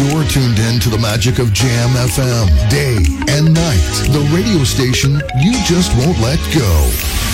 You're tuned in to the magic of Jam FM, day and night. The radio station you just won't let go.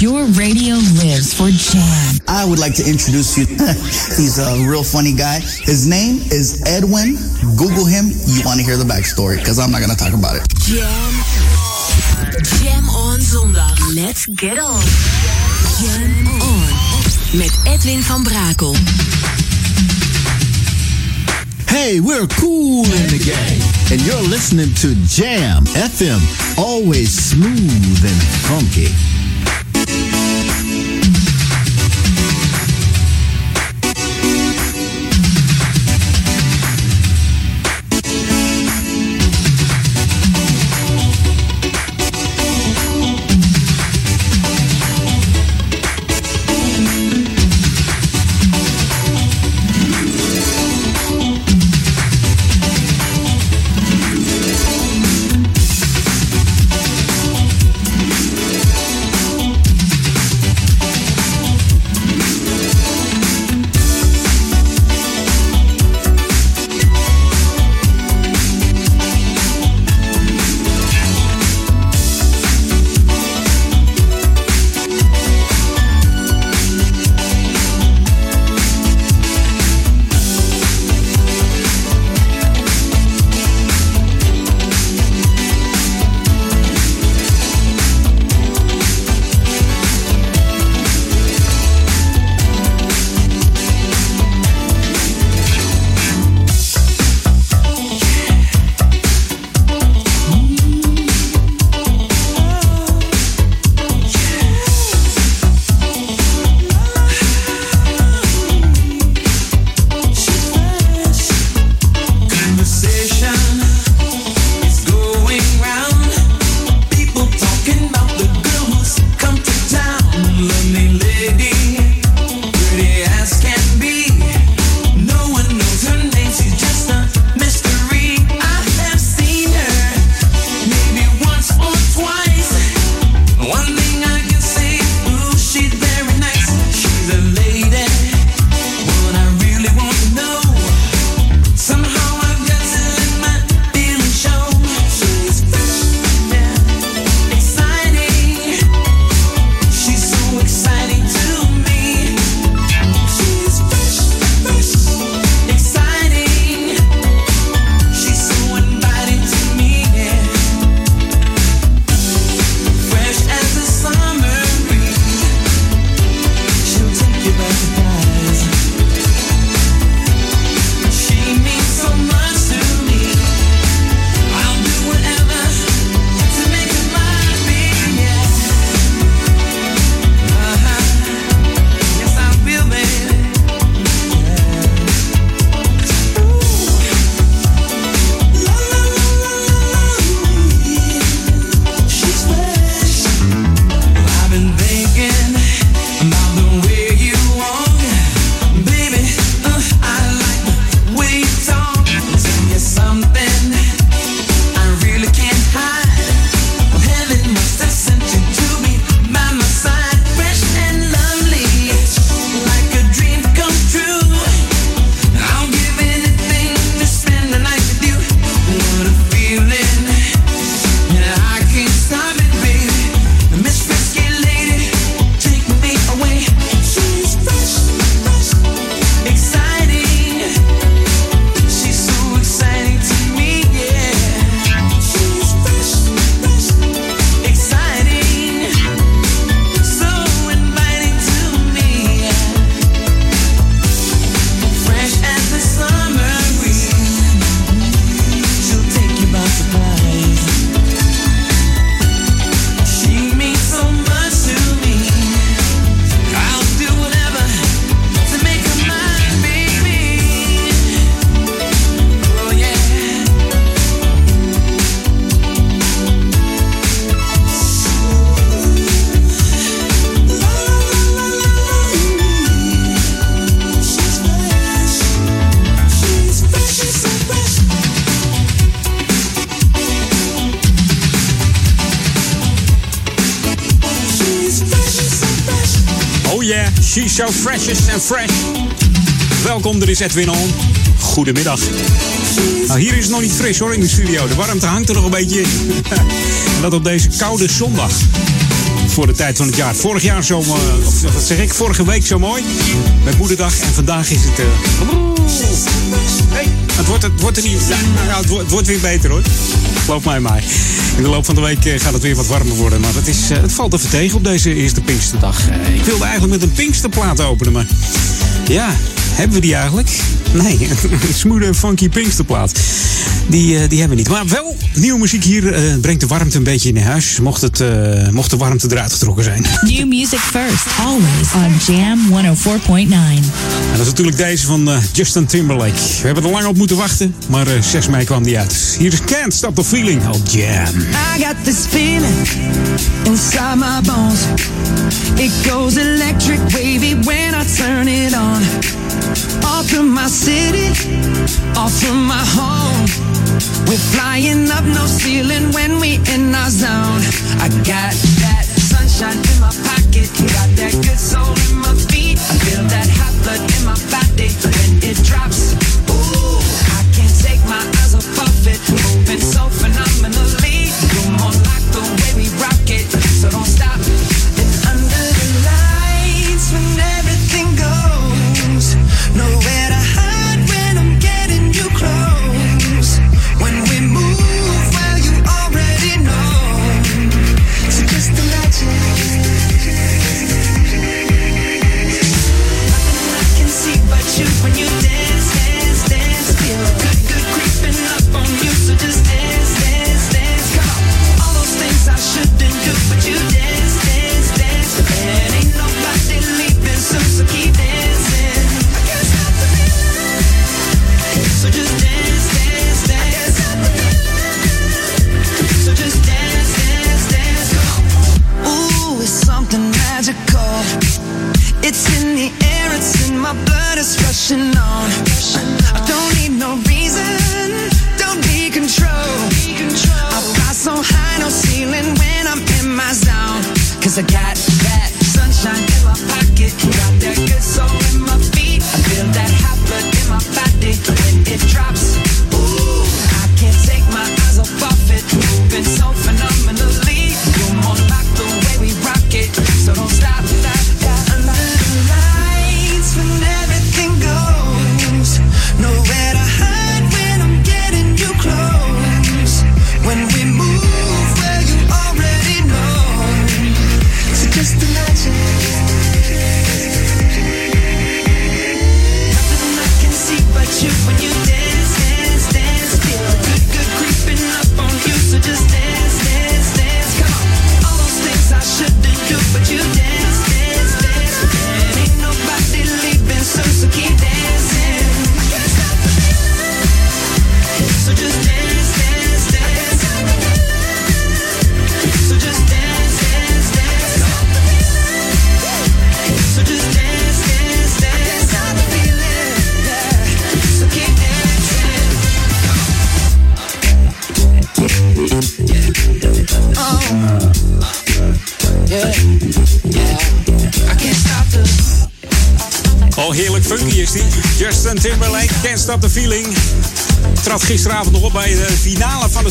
Your radio lives for Jam. I would like to introduce you. He's a real funny guy. His name is Edwin. Google him. You want to hear the backstory because I'm not going to talk about it. Jam. Jam on zondag. Let's get on. Jam on. Met Edwin van Brakel. Hey, we're cool in the game. And you're listening to Jam FM. Always smooth and funky. So freshest and fresh. Welkom, er is Edwin On. Goedemiddag. Nou, hier is het nog niet fris hoor in de studio. De warmte hangt er nog een beetje in. en dat op deze koude zondag. Voor de tijd van het jaar. Vorig jaar zo, uh, of wat zeg ik, vorige week zo mooi. Met moederdag. En vandaag is het... Uh, hey, het wordt, het wordt er niet... Nou, het, wordt, het wordt weer beter hoor. Geloof mij maar. In de loop van de week eh, gaat het weer wat warmer worden. Maar het, is, het valt even tegen op deze eerste Pinksterdag. ik wilde eigenlijk met een Pinksterplaat openen, maar... Ja, hebben we die eigenlijk? Nee, een smooth en funky Pinksterplaat. Die, uh, die hebben we niet. Maar wel nieuwe muziek hier uh, brengt de warmte een beetje in huis. Mocht, het, uh, mocht de warmte eruit getrokken zijn. New music first, always on Jam 104.9. En dat is natuurlijk deze van Justin Timberlake. We hebben er lang op moeten wachten, maar 6 mei kwam die uit. Hier is Can't Stop the Feeling op Jam. I got this feeling inside my bones. It goes electric wavy when I turn it on. Off from my city, off from my home. We're flying up no ceiling when we in our zone. I got that sunshine in my pocket, got that good soul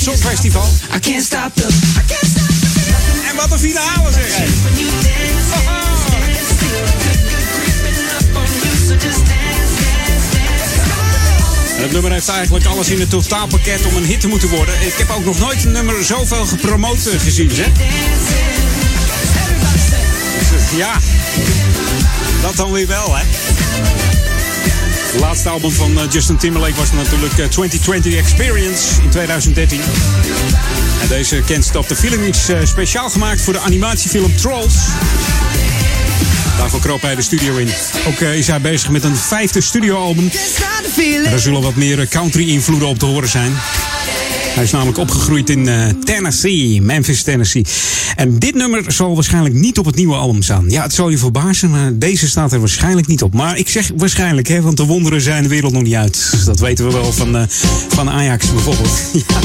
Songfestival. I can't stop the. I can't stop the. En wat een finale zeg Het nummer heeft eigenlijk alles in het totaalpakket om een hit te moeten worden. Ik heb ook nog nooit een nummer zoveel gepromoot eh, gezien, zeg. Ja, dat dan weer wel, hè. Het laatste album van eh, Justin Timberlake was natuurlijk eh, 2020 Experience in 2013. En deze Can't Stop the Feeling is eh, speciaal gemaakt voor de animatiefilm Trolls. Daarvoor kroop hij de studio in. Ook eh, is hij bezig met een vijfde studioalbum. En daar zullen wat meer country-invloeden op te horen zijn. Hij is namelijk opgegroeid in eh, Tennessee, Memphis, Tennessee. En dit nummer zal waarschijnlijk niet op het nieuwe album staan. Ja, het zal je verbazen, maar deze staat er waarschijnlijk niet op. Maar ik zeg waarschijnlijk, hè, want de wonderen zijn de wereld nog niet uit. Dus dat weten we wel van, eh, van Ajax bijvoorbeeld. ja.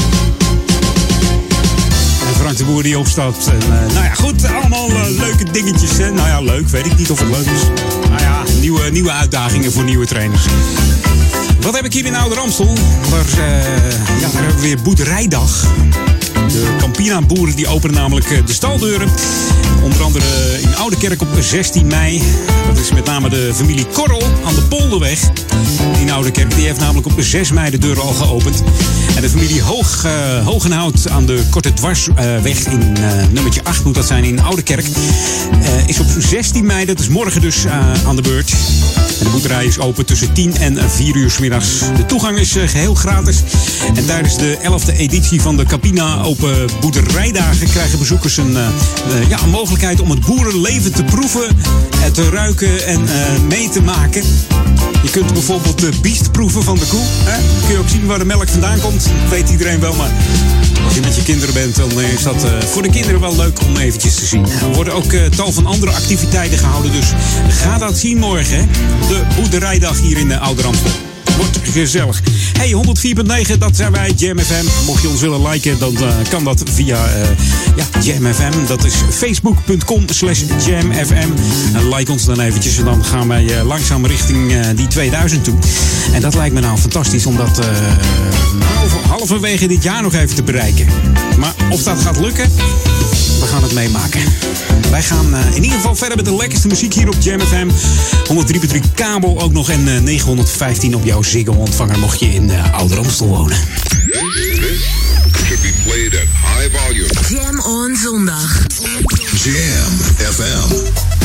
En Frank de boer die opstapt. En, eh, nou ja, goed, allemaal leuke dingetjes. Hè? Nou ja, leuk, weet ik niet of het leuk is. Nou ja, nieuwe, nieuwe uitdagingen voor nieuwe trainers. Wat heb ik hier in Oude Ramstel? Waar, eh, ja, daar hebben we weer boerderijdag. De Campina-boeren die openen namelijk eh, de staldeuren. Onder andere in Oude Kerk op 16 mei. Dat is met name de familie Korrel aan de Polderweg. In Oude Kerk die heeft namelijk op 6 mei de deuren al geopend. En de familie Hoog, eh, Hogenhout aan de Korte Dwarsweg in eh, nummertje 8 moet dat zijn in Oude Kerk. eh, is op 16 mei, dat is morgen dus aan de beurt. De boerderij is open tussen 10 en 4 uur 's middags. De toegang is eh, geheel gratis. En tijdens de 11e editie van de Capina Open Boerderijdagen krijgen bezoekers een, ja, een mogelijkheid om het boerenleven te proeven, te ruiken en mee te maken. Je kunt bijvoorbeeld de biest proeven van de koe. Hè? Kun je ook zien waar de melk vandaan komt. Dat weet iedereen wel, maar als je met je kinderen bent, dan is dat eh, voor de kinderen wel leuk om eventjes te zien. Er worden ook eh, tal van andere activiteiten gehouden, dus ga dat zien morgen. De boerderijdag hier in de Oude. Gezellig. Hey, 104.9, dat zijn wij, Jam FM. Mocht je ons willen liken, dan eh, kan dat via eh, ja, Jam FM. Dat is facebook.com slash jamfm. En like ons dan eventjes en dan gaan wij eh, langzaam richting die 2000 toe. En dat lijkt me nou fantastisch om dat eh, halver- halverwege dit jaar nog even te bereiken. Maar of dat gaat lukken, we gaan het meemaken. Wij gaan eh, in ieder geval verder met de lekkerste muziek hier op Jam FM. 103.3 kabel ook nog en eh, 915 op jouw Ziggo-ontvanger mocht je in uh, Ouder Amstel wonen. Should be played at high volume. Jam on zondag. Jam FM.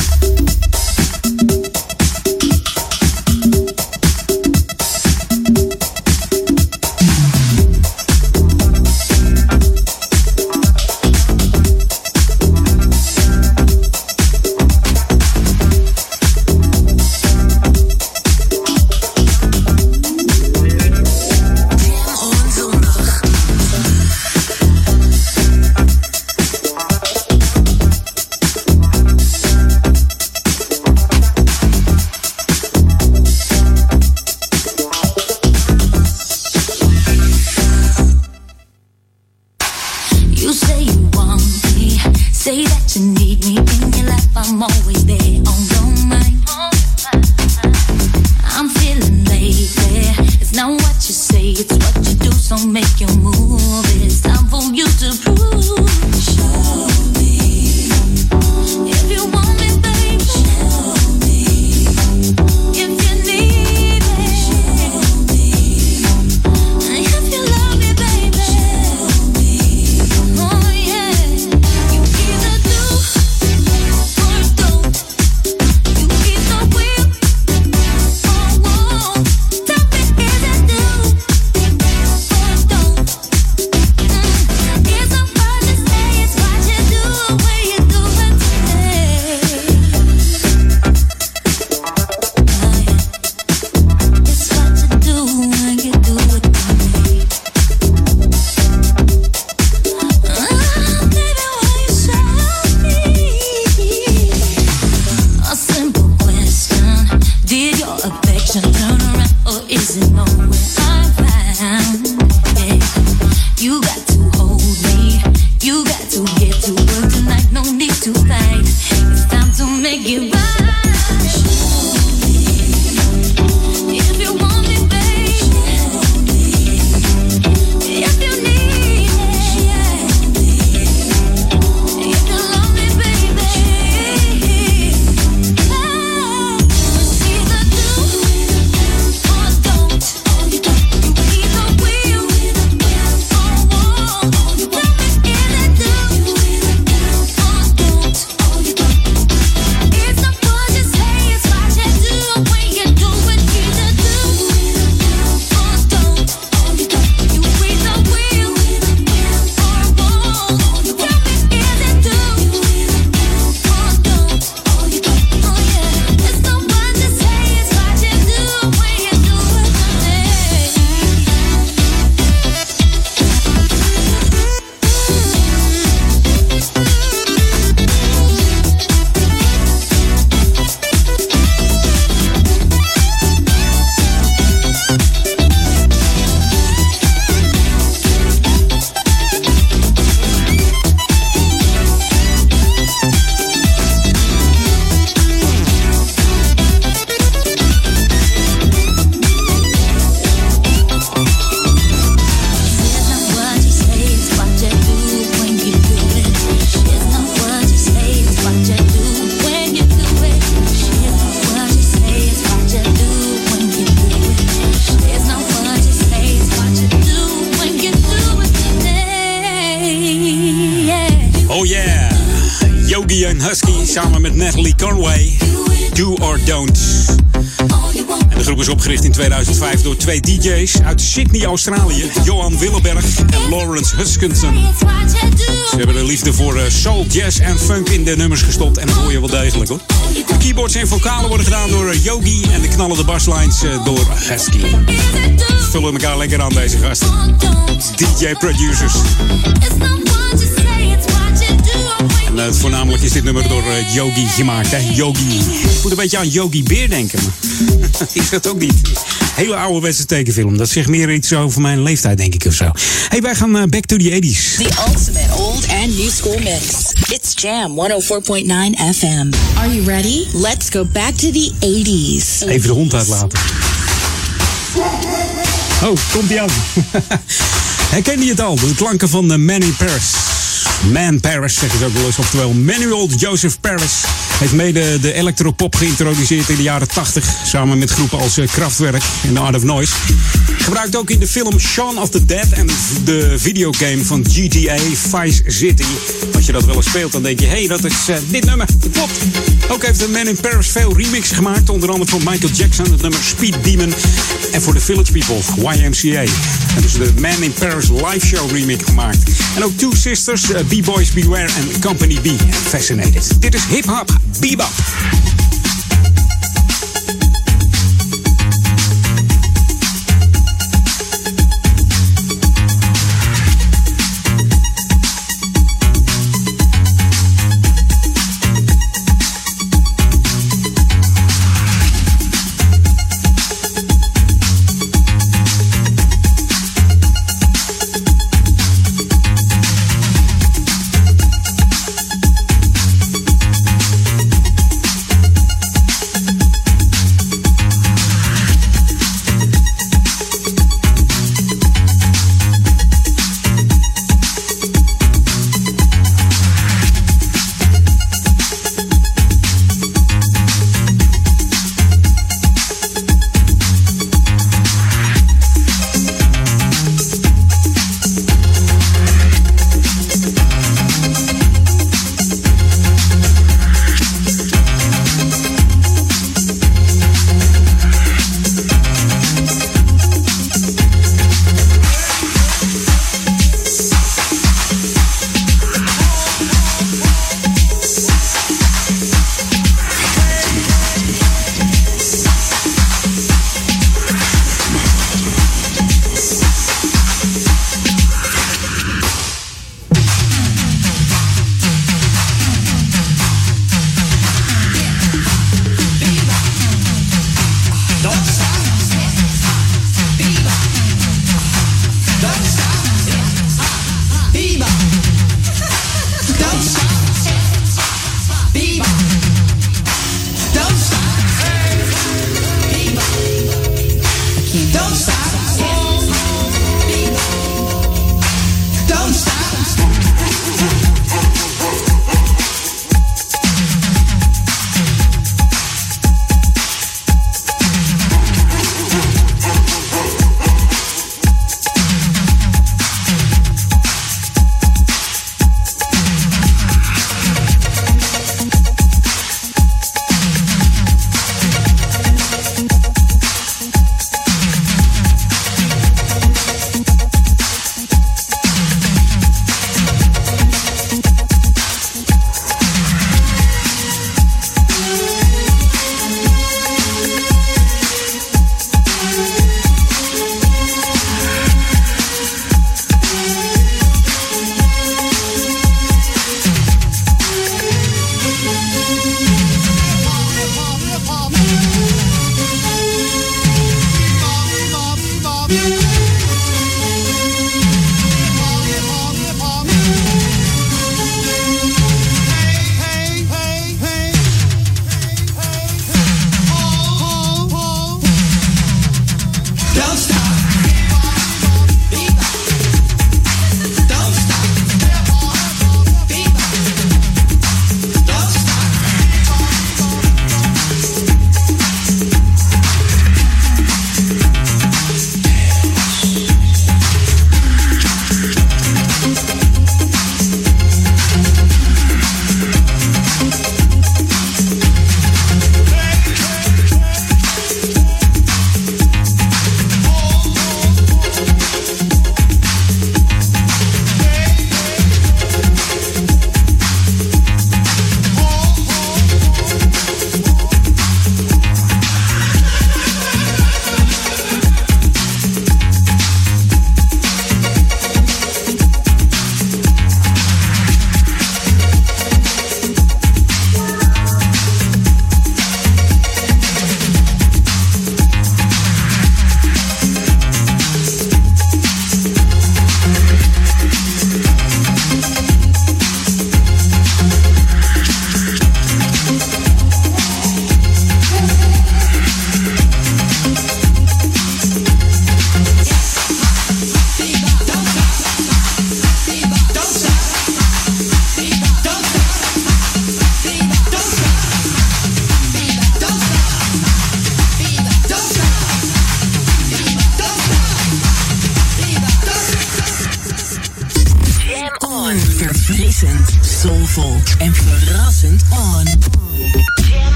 Is opgericht in 2005 door twee DJ's uit Sydney, Australië. Johan Willeberg en Lawrence Huskinson. Ze hebben de liefde voor eh, soul, jazz en funk in de nummers gestopt. En dat hoor je wel degelijk hoor. De keyboards en vocalen worden gedaan door eh, Yogi. En de knallende basslines eh, door Husky. Vullen elkaar lekker aan deze gasten. DJ-producers. En uh, voornamelijk is dit nummer door uh, Yogi gemaakt. Hè? Yogi. Ik moet een beetje aan Yogi Beer denken. Maar is dat ook niet. Hele ouderwetse tekenfilm. Dat zegt meer iets over mijn leeftijd, denk ik of zo. Hey, wij gaan uh, back to the 80s. The ultimate old and new school mix. It's Jam 104.9 FM. Are you ready? Let's go back to the 80s. Even de hond uitlaten. Oh, komt ie aan. Herken je het al? De klanken van Manny Paris. Man Paris, zeggen ze ook wel eens. Oftewel, Manuel Joseph Paris heeft mede de electropop geïntroduceerd in de jaren 80. Samen met groepen als uh, Kraftwerk en The Art of Noise. Gebruikt ook in de film Shaun of the Dead en de videogame van GTA Vice City. Als je dat wel eens speelt, dan denk je, hé, hey, dat is uh, dit nummer. Dat klopt. Ook heeft de Man in Paris veel remixen gemaakt. Onder andere voor Michael Jackson, het nummer Speed Demon. En voor de Village People, YMCA. En dus de Man in Paris live show remix gemaakt. En ook Two Sisters, uh, B-Boys Beware en Company B. Fascinated. Dit is hip-hop, bebop.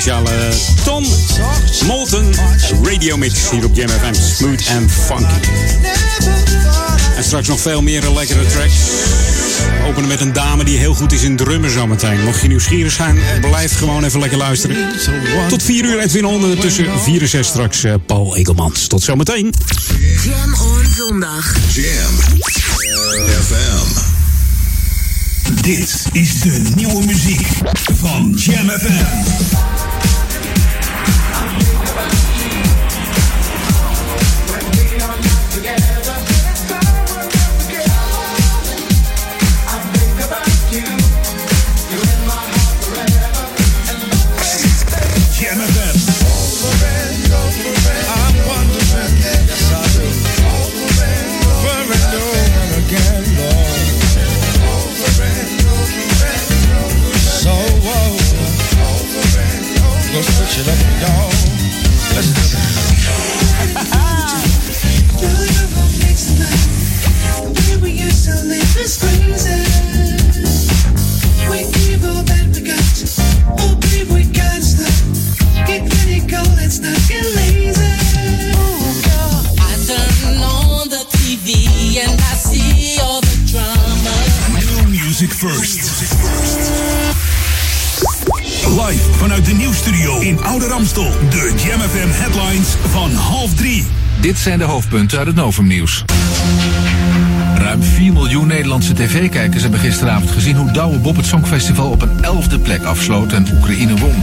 speciale eh, Tom Molten Radio Mix hier op Jam FM. Smooth and funky. En straks nog veel meer lekkere tracks. Openen met een dame die heel goed is in drummen zometeen. Mocht je nieuwsgierig zijn, blijf gewoon even lekker luisteren. Tot 4 uur Edwin Honden tussen 4 en 6 straks eh, Paul Egelmans. Tot zometeen. Jam on zondag. Jam FM. Dit is de nieuwe muziek van Jam FM. Dit zijn de hoofdpunten uit het Novumnieuws. Ruim 4 miljoen Nederlandse tv-kijkers hebben gisteravond gezien hoe Douwe Bob het Songfestival op een elfde plek afsloot en Oekraïne won.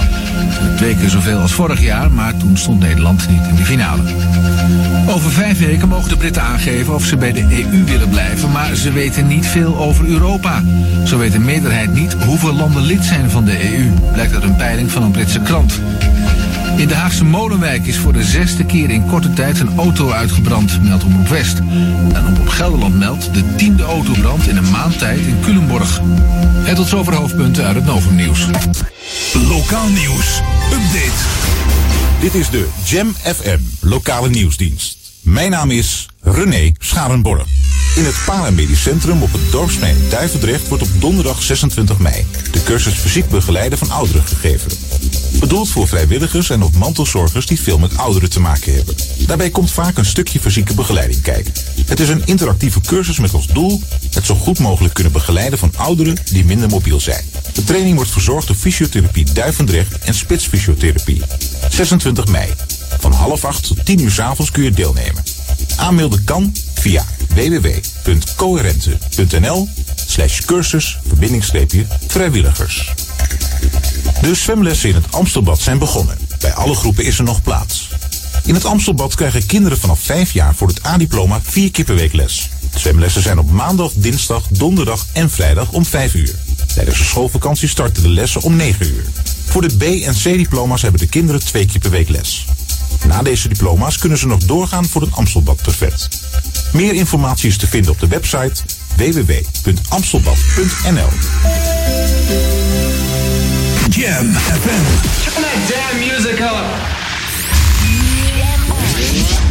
Twee keer zoveel als vorig jaar, maar toen stond Nederland niet in de finale. Over vijf weken mogen de Britten aangeven of ze bij de EU willen blijven, maar ze weten niet veel over Europa. Zo weet de meerderheid niet hoeveel landen lid zijn van de EU, blijkt uit een peiling van een Britse krant. In de Haagse Molenwijk is voor de zesde keer in korte tijd een auto uitgebrand, meldt Omroep West. En Omroep Gelderland meldt de tiende autobrand in een maand tijd in Culemborg. En tot zover hoofdpunten uit het Novumnieuws. Lokaal nieuws. Update. Dit is de Jam FM lokale nieuwsdienst. Mijn naam is René Scharenborg. In het Paramedisch Centrum op het dorpsplein Duivendrecht wordt op donderdag 26 mei de cursus fysiek begeleiden van ouderen gegeven. Bedoeld voor vrijwilligers en of mantelzorgers die veel met ouderen te maken hebben. Daarbij komt vaak een stukje fysieke begeleiding kijken. Het is een interactieve cursus met als doel het zo goed mogelijk kunnen begeleiden van ouderen die minder mobiel zijn. De training wordt verzorgd door fysiotherapie Duivendrecht en spitsfysiotherapie. 26 mei. Van half acht tot 10 uur s avonds kun je deelnemen. Aanmelden kan via www.coherente.nl slash cursus verbindingstreepje vrijwilligers. De zwemlessen in het Amstelbad zijn begonnen. Bij alle groepen is er nog plaats. In het Amstelbad krijgen kinderen vanaf 5 jaar voor het A-diploma 4 keer per week les. Zwemlessen zijn op maandag, dinsdag, donderdag en vrijdag om 5 uur. Tijdens de schoolvakantie starten de lessen om 9 uur. Voor de B- en C-diploma's hebben de kinderen twee keer per week les. Na deze diploma's kunnen ze nog doorgaan voor het Amstelbad Perfect. Meer informatie is te vinden op de website www.amstelbad.nl. Jam FM. Turn that damn music up.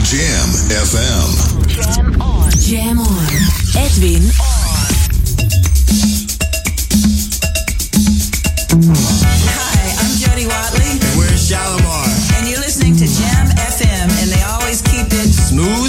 Jam FM. Jam on. Jam on. Edwin on. Hi, I'm Jody Watley. And we're Shalimar. And you're listening to Jam FM, and they always keep it Smooth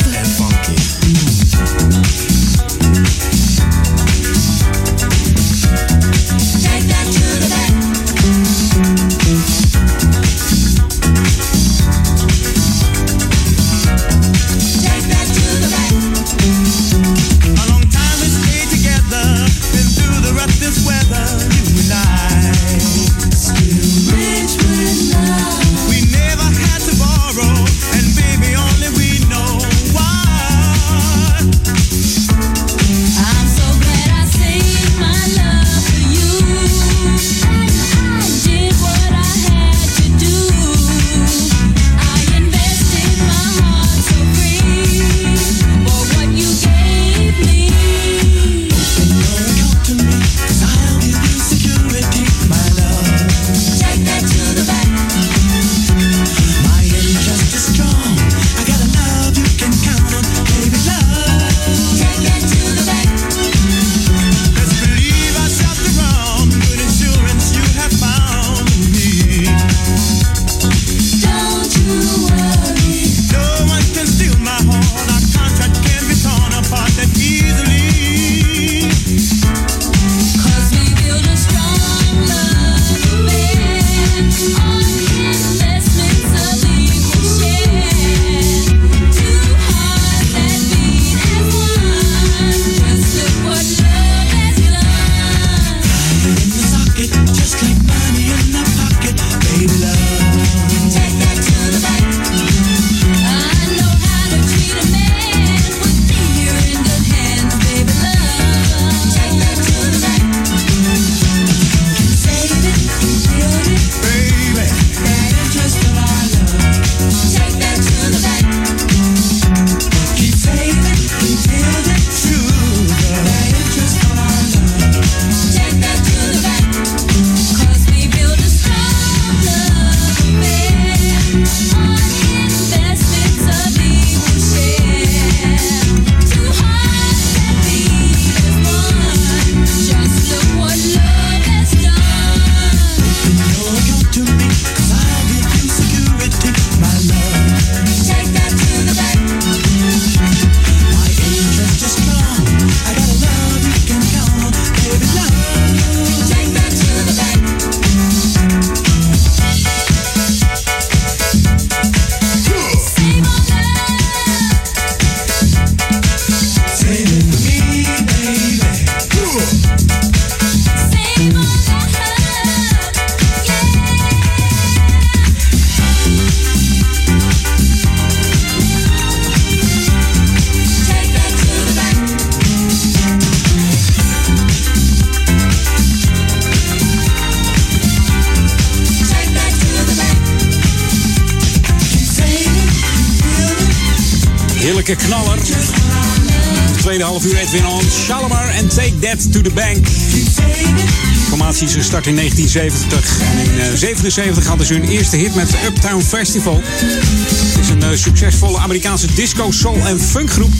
the Bank. De formatie is gestart in 1970 en in 1977 hadden ze hun eerste hit met Uptown Festival. Het is een uh, succesvolle Amerikaanse disco, soul en funkgroep.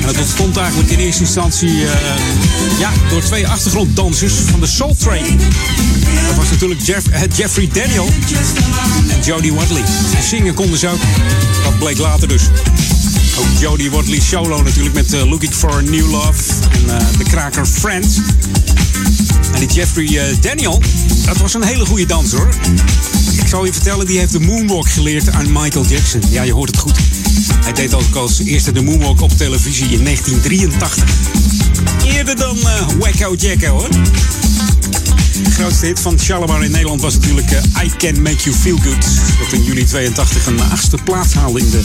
En dat ontstond eigenlijk in eerste instantie uh, ja, door twee achtergronddansers van de Soul Train. Dat was natuurlijk Jeff, Jeffrey Daniel en Jodie Watley. En zingen konden ze ook. Dat bleek later dus. Ook Jodie Watley solo natuurlijk met Looking for a New Love en de kraker Friends. En die Jeffrey Daniel, dat was een hele goede danser hoor. Ik zal je vertellen, die heeft de moonwalk geleerd aan Michael Jackson. Ja, je hoort het goed. Hij deed ook als eerste de moonwalk op televisie in 1983. Eerder dan uh, Wacko Jacko hoor. De grootste hit van Shalimar in Nederland was natuurlijk I Can Make You Feel Good. Dat in juli 82 een achtste plaats haalde in de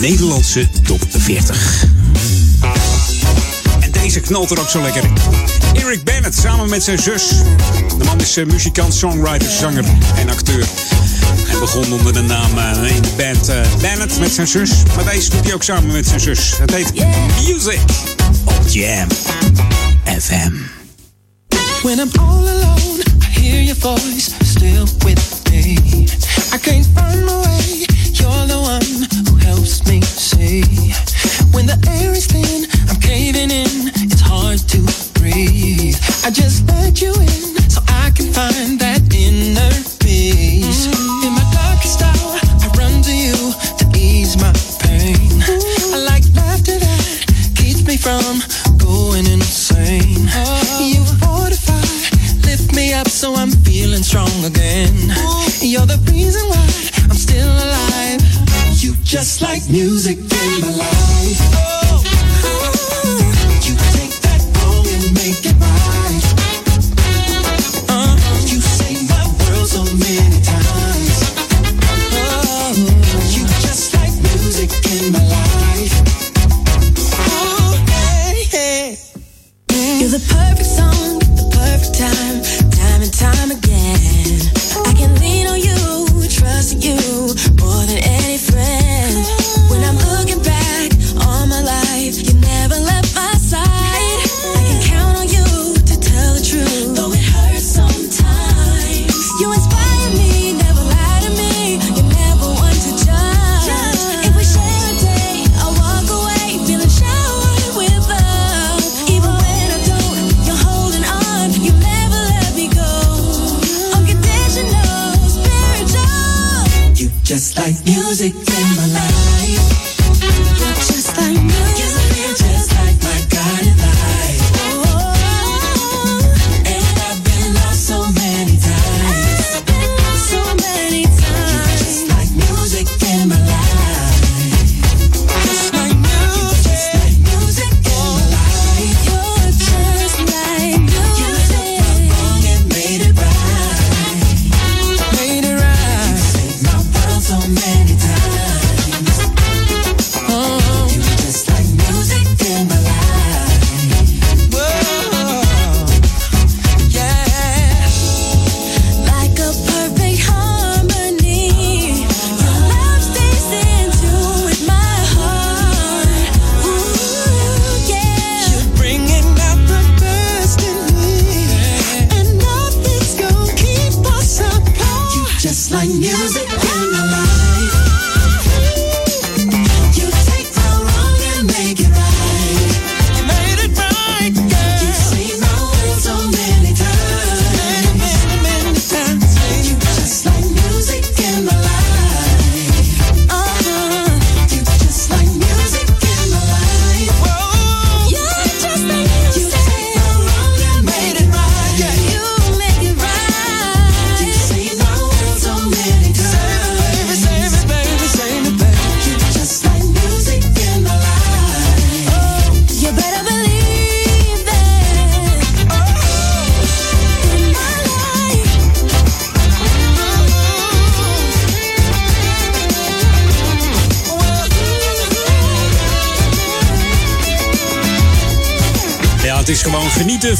Nederlandse top 40. Deze knalt er ook zo lekker. Eric Bennett samen met zijn zus. De man is uh, muzikant, songwriter, zanger en acteur. En begon onder de naam uh, in de band uh, Bennett met zijn zus. Maar deze doet hij ook samen met zijn zus. Het heet yeah. Music op Jam FM. When I'm all alone, I hear your voice still with me. I can't find my way, you're the one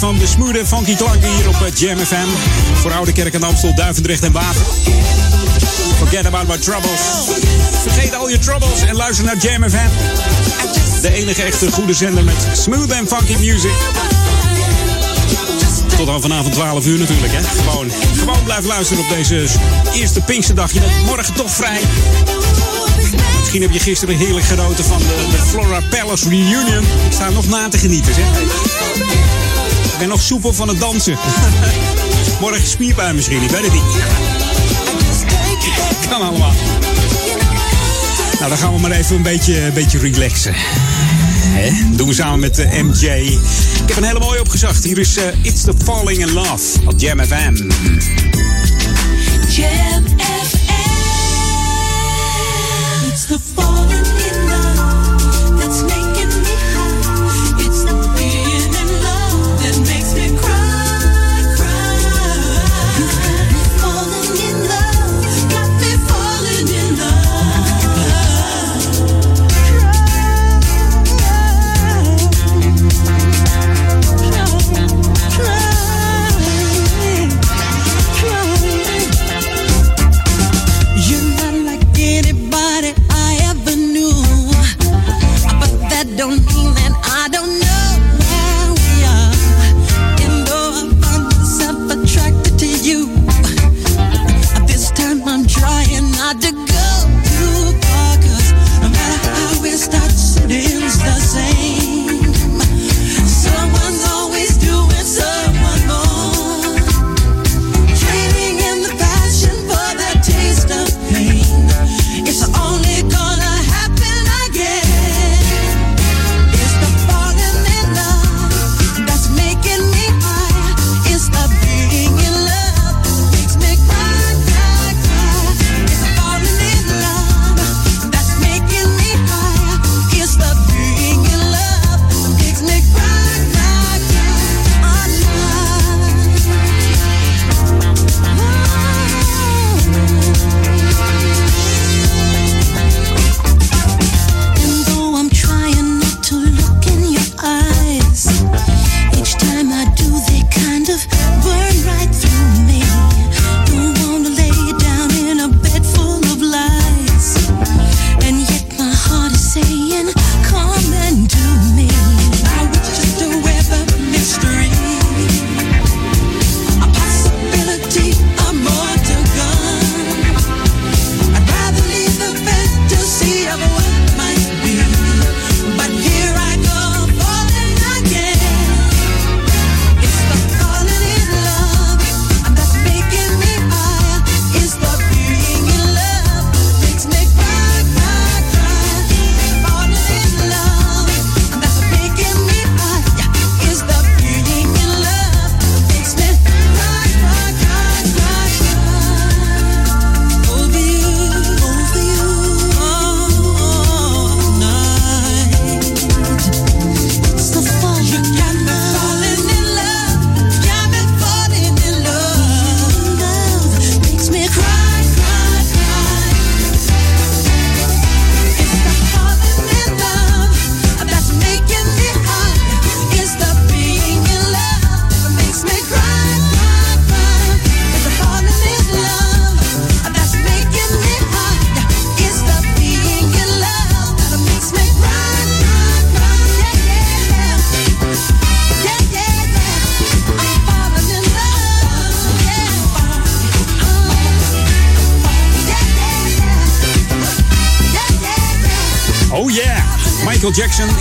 van de smooth en funky klanken hier op eh, Jam FM. Voor Oude Kerk en Amstel, Duivendrecht en Water. Forget about my troubles. Vergeet al je troubles en luister naar Jam FM. De enige echte goede zender met smooth en funky music. Tot aan vanavond 12 uur natuurlijk, hè. Gewoon, gewoon blijf luisteren op deze eerste Pinksterdag. Je bent morgen toch vrij. Misschien heb je gisteren heerlijk genoten van de, de Flora Palace Reunion. Ik sta nog na te genieten, zeg. Ben nog soepel van het dansen. Morgen spierpijn misschien, ik weet het niet. Kan allemaal. Nou, dan gaan we maar even een beetje, een beetje relaxen. Hè? Doen we samen met de MJ. Ik heb een hele mooie opgezocht. Hier is eh, It's the Falling in Love op Jam FM. Jam FM. It's the falling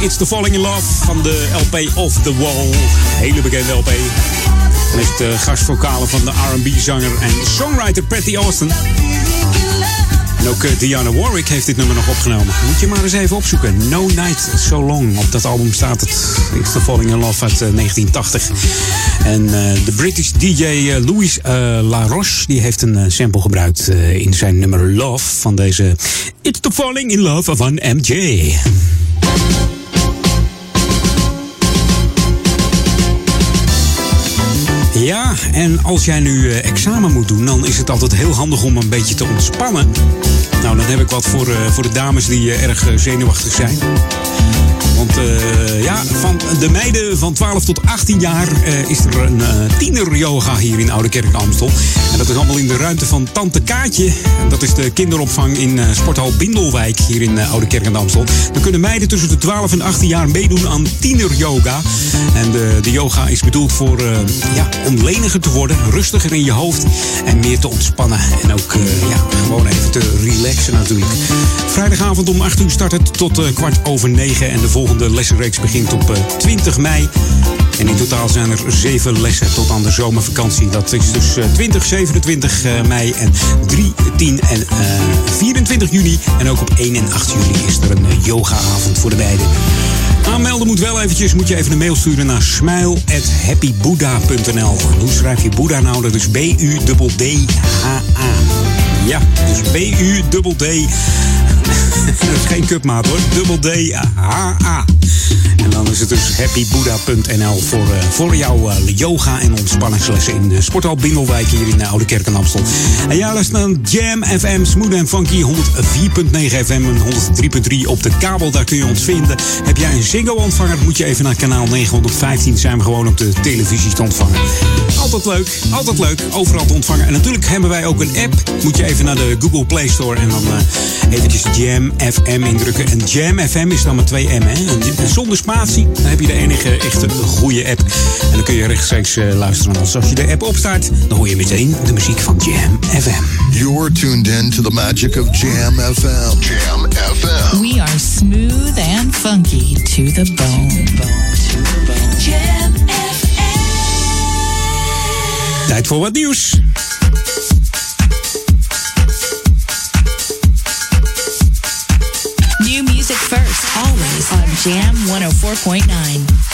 It's the Falling in Love van de LP Off the Wall. Hele bekende LP. Met de gastvokalen van de R&B-zanger en songwriter Patty Austin. En ook eh, Diana Warwick heeft dit nummer nog opgenomen. Moet je maar eens even opzoeken. No Night So Long. Op dat album staat het. It's the Falling in Love uit eh, 1980. En eh, de British DJ eh, Louis eh, LaRoche die heeft een eh, sample gebruikt eh, in zijn nummer Love van deze It's the Falling in Love van MJ. Ja, en als jij nu eh, examen moet doen, dan is het altijd heel handig om een beetje te ontspannen. Nou, dan heb ik wat voor, eh, voor de dames die eh, erg zenuwachtig zijn. Want eh, ja, van de meiden van 12 tot 18 jaar eh, is er een eh, tiener yoga hier in Oude Kerk Amstel. En dat is allemaal in de ruimte van Tante Kaatje. En dat is de kinderopvang in Sporthal Bindelwijk hier in Oude Kerk Amstel. Dan kunnen meiden tussen de 12 en 18 jaar meedoen aan tiener yoga. En de, de yoga is bedoeld voor ja, om leniger te worden, rustiger in je hoofd en meer te ontspannen. En ook ja, gewoon even te relaxen natuurlijk. Vrijdagavond om 8 uur start het tot kwart over 9. En de volgende lessenreeks begint op eh, 20 mei. En in totaal zijn er zeven lessen tot aan de zomervakantie. Dat is dus eh, 20, 27 eh, mei en 3, 10 en eh, 24 juni. En ook op 1 en 8 juli is er een eh, yogaavond voor de beiden. Aanmelden moet wel eventjes. Moet je even een mail sturen naar smile.happybuddha.nl. Hoe schrijf je Boeddha nou? Dat is B-U-D-D-H-A. Ja, dus B-U-D-D. Dat is geen cupmaat hoor. Dubbel D-H-A. En dan is het dus happybuddha.nl voor, eh, voor jouw eh, yoga en ontspanningslessen in uh, Sporthal Bindelwijk hier in de Oude Kerk en Amstel. En ja, luister naar Jam FM, Smooth and Funky, 104.9 FM en 103.3 op de kabel. Daar kun je ons vinden. Heb jij een Ziggo-ontvanger, moet je even naar kanaal 915. Zijn we gewoon op de televisie te ontvangen. Altijd leuk, altijd leuk, overal te ontvangen. En natuurlijk hebben wij ook een app. Moet je even naar de Google Play Store en dan eh, eventjes Jam FM indrukken. En Jam FM is dan met twee M, hè. En zonder spatie, dan heb je de enige echte goede app. En dan kun je rechtstreeks eh, luisteren. Als als je de app opstart, dan hoor je meteen de muziek van Jam FM. You're tuned in to the magic of Jam FM. Jam FM. We are smooth and funky to the bone. Jam Tijd voor wat nieuws. Jam 104.9.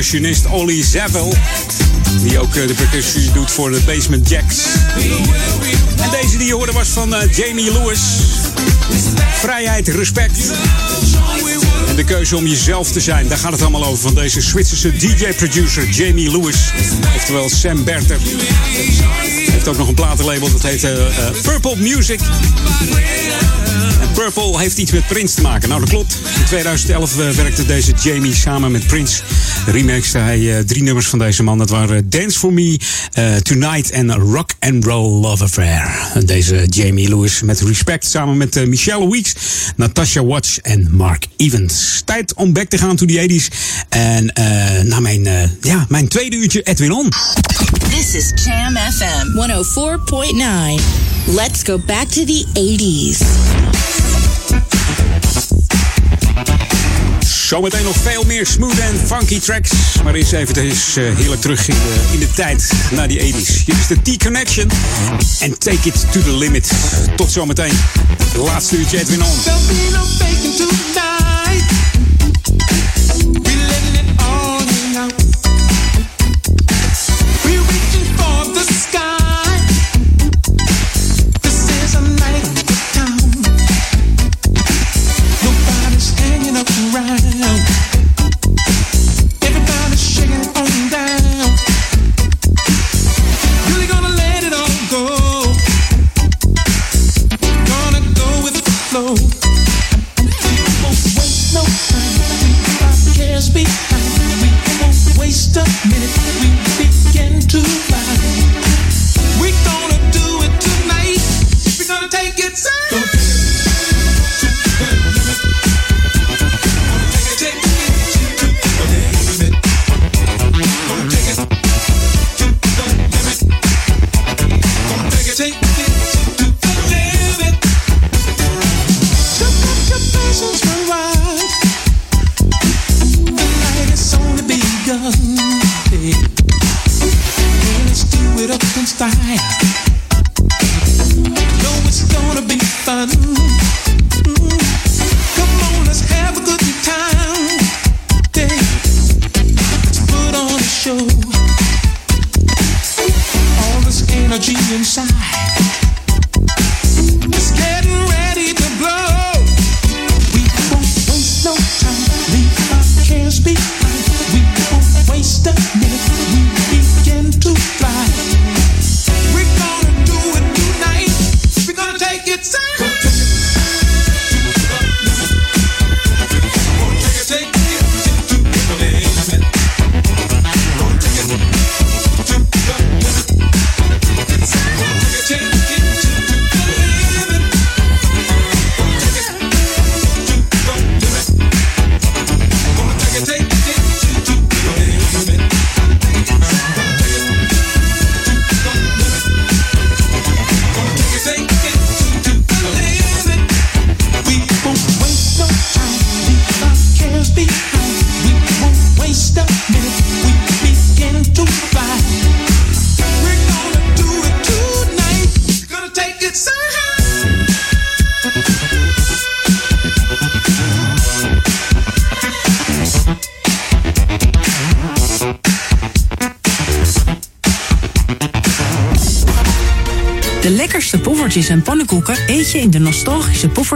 percussionist Olly Zavel, Die ook eh, de percussie doet voor de Basement Jacks. En deze die je hoorde was van eh, Jamie Lewis. Vrijheid, respect. En de keuze om jezelf te zijn, daar gaat het allemaal over. Van deze Zwitserse DJ-producer Jamie Lewis. Oftewel Sam Berter. Heeft ook nog een platenlabel, dat heet eh, Purple Music. En Purple heeft iets met Prince te maken. Nou, dat klopt. In 2011 werkte deze Jamie samen met Prince Remixte hij eh, drie nummers van deze man. Dat waren Dance For Me, eh, Tonight en Rock and Roll Love Affair. Deze Jamie Lewis met Respect samen met eh, Michelle Weeks, Natasha Watch en Mark Evans. Tijd om back te gaan to the 80s. En naar mijn, ja, mijn tweede uurtje Edwin On. This is Jam FM 104.9. Let's go back to the 80s. Zometeen nog veel meer smooth en funky tracks. Maar eerst even eens uh, heerlijk terug in de, in de tijd naar die 80s. Hier is de T-Connection. En take it to the limit. Tot zometeen. De laatste uurtje Edwin On.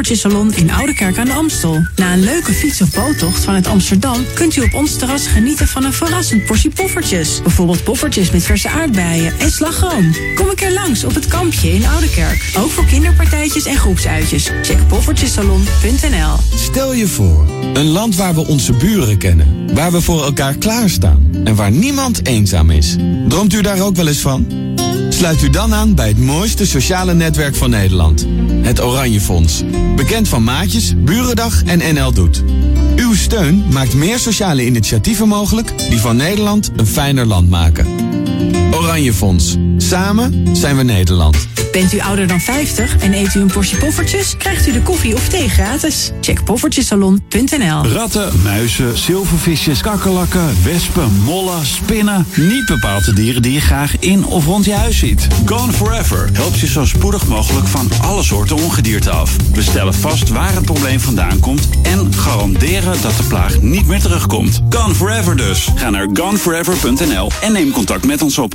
Poffertjesalon in Oudekerk aan de Amstel. Na een leuke fiets- of boottocht vanuit Amsterdam kunt u op ons terras genieten van een verrassend portie poffertjes. Bijvoorbeeld poffertjes met verse aardbeien en slagroom. Kom een keer langs op het kampje in Oudekerk. Ook voor kinderpartijtjes en groepsuitjes. Check poffertjesalon.nl Stel je voor, een land waar we onze buren kennen, waar we voor elkaar klaarstaan en waar niemand eenzaam is. Droomt u daar ook wel eens van? Sluit u dan aan bij het mooiste sociale netwerk van Nederland. Het Oranje Fonds. Bekend van Maatjes, Burendag en NL Doet. Uw steun maakt meer sociale initiatieven mogelijk die van Nederland een fijner land maken. Oranje Fonds. Samen zijn we Nederland. Bent u ouder dan 50 en eet u een portie poffertjes? Krijgt u de koffie of thee gratis. Check poffertjesalon.nl Ratten, muizen, zilvervisjes, kakkerlakken, wespen, mollen, spinnen. Niet bepaald de dieren die je graag in of rond je huis ziet. Gone Forever helpt je zo spoedig mogelijk van alle soorten ongedierte af. We stellen vast waar het probleem vandaan komt en garanderen dat de plaag niet meer terugkomt. Gone Forever dus. Ga naar goneforever.nl en neem contact met ons op.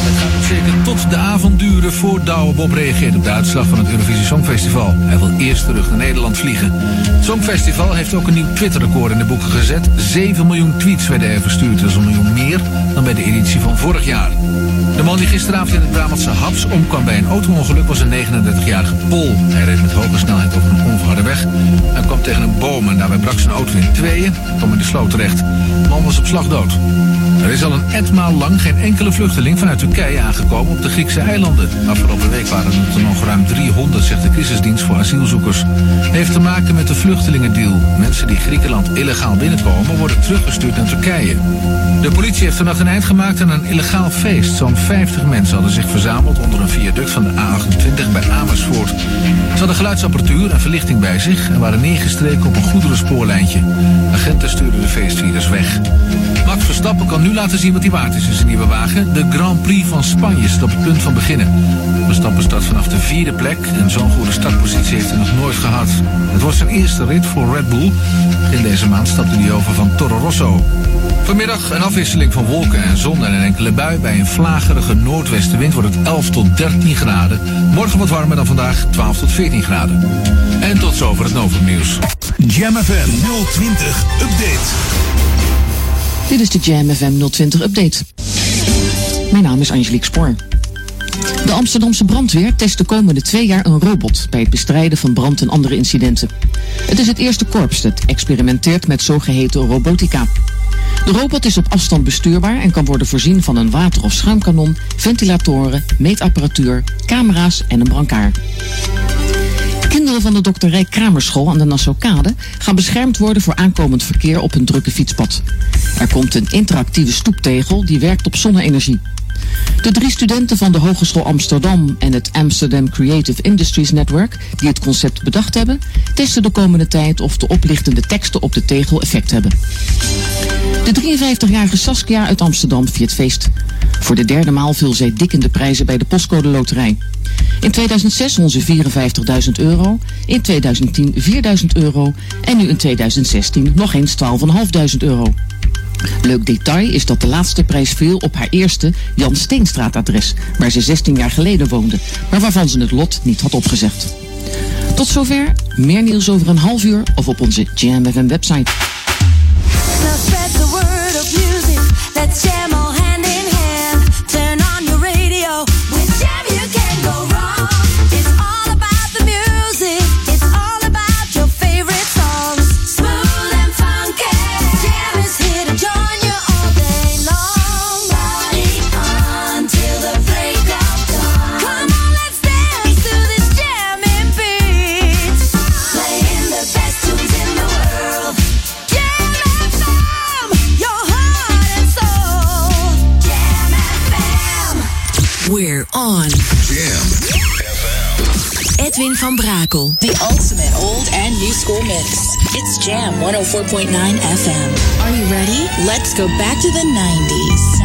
Het gaat zeker tot de avond duren voor Douwe Bob reageert op de uitslag van het Eurovisie Songfestival. Hij wil eerst terug naar Nederland vliegen. Het Songfestival heeft ook een nieuw Twitter-record in de boeken gezet. 7 miljoen tweets werden er verstuurd. Dat is een miljoen meer dan bij de editie van vorig jaar. De man die gisteravond in het Brabantse Haps omkwam bij een auto-ongeluk was een 39-jarige Pol. Hij reed met hoge snelheid over een onverharde weg. Hij kwam tegen een boom en daarbij brak zijn auto in tweeën. kwam in de sloot terecht. De man was op slag dood. Er is al een etmaal lang geen enkele vluchteling vanuit Turkije aangekomen op de Griekse eilanden. Afgelopen week waren het er nog ruim 300, zegt de crisisdienst voor asielzoekers. Heeft te maken met de vluchtelingendeal. Mensen die Griekenland illegaal binnenkomen worden teruggestuurd naar Turkije. De politie heeft vannacht een eind gemaakt aan een illegaal feest. Zo'n 50 mensen hadden zich verzameld onder een viaduct van de A28 bij Amersfoort. Ze hadden geluidsapparatuur en verlichting bij zich en waren neergestreken op een goederenspoorlijntje. Agenten stuurden de feestvierders weg. Max Verstappen kan nu laten zien wat hij waard is in zijn nieuwe wagen. De Grand Prix van Spanje staat op het punt van beginnen. Verstappen start vanaf de vierde plek en zo'n goede startpositie heeft hij nog nooit gehad. Het wordt zijn eerste rit voor Red Bull. In deze maand stapte hij over van Toro Rosso. Vanmiddag een afwisseling van wolken en zon en een enkele bui. Bij een vlagerige noordwestenwind wordt het 11 tot 13 graden. Morgen wat warmer dan vandaag, 12 tot 14 graden. En tot zover het Novum Nieuws. Jam FM 020 Update. Dit is de Jam FM 020 Update. Mijn naam is Angelique Spoor. De Amsterdamse brandweer test de komende twee jaar een robot bij het bestrijden van brand en andere incidenten. Het is het eerste korps dat experimenteert met zogeheten robotica. De robot is op afstand bestuurbaar en kan worden voorzien van een water- of schuimkanon, ventilatoren, meetapparatuur, camera's en een brancard. Kinderen van de Dr. Rijk Kramerschool aan de Nassaukade gaan beschermd worden voor aankomend verkeer op een drukke fietspad. Er komt een interactieve stoeptegel die werkt op zonne-energie. De drie studenten van de Hogeschool Amsterdam en het Amsterdam Creative Industries Network, die het concept bedacht hebben, testen de komende tijd of de oplichtende teksten op de tegel effect hebben. De 53-jarige Saskia uit Amsterdam viert feest. Voor de derde maal viel zij dik in de prijzen bij de postcode loterij. In 2006 won ze 54.000 euro, in 2010 4.000 euro en nu in 2016 nog eens 12.500 euro. Leuk detail is dat de laatste prijs viel op haar eerste Jan Steenstraat adres, waar ze 16 jaar geleden woonde, maar waarvan ze het lot niet had opgezegd. Tot zover, meer nieuws over een half uur of op onze Jam FM website. On. Jam Edwin van Brakel. The ultimate old and new school mix. It's Jam 104.9 FM. Are you ready? Let's go back to the 90s.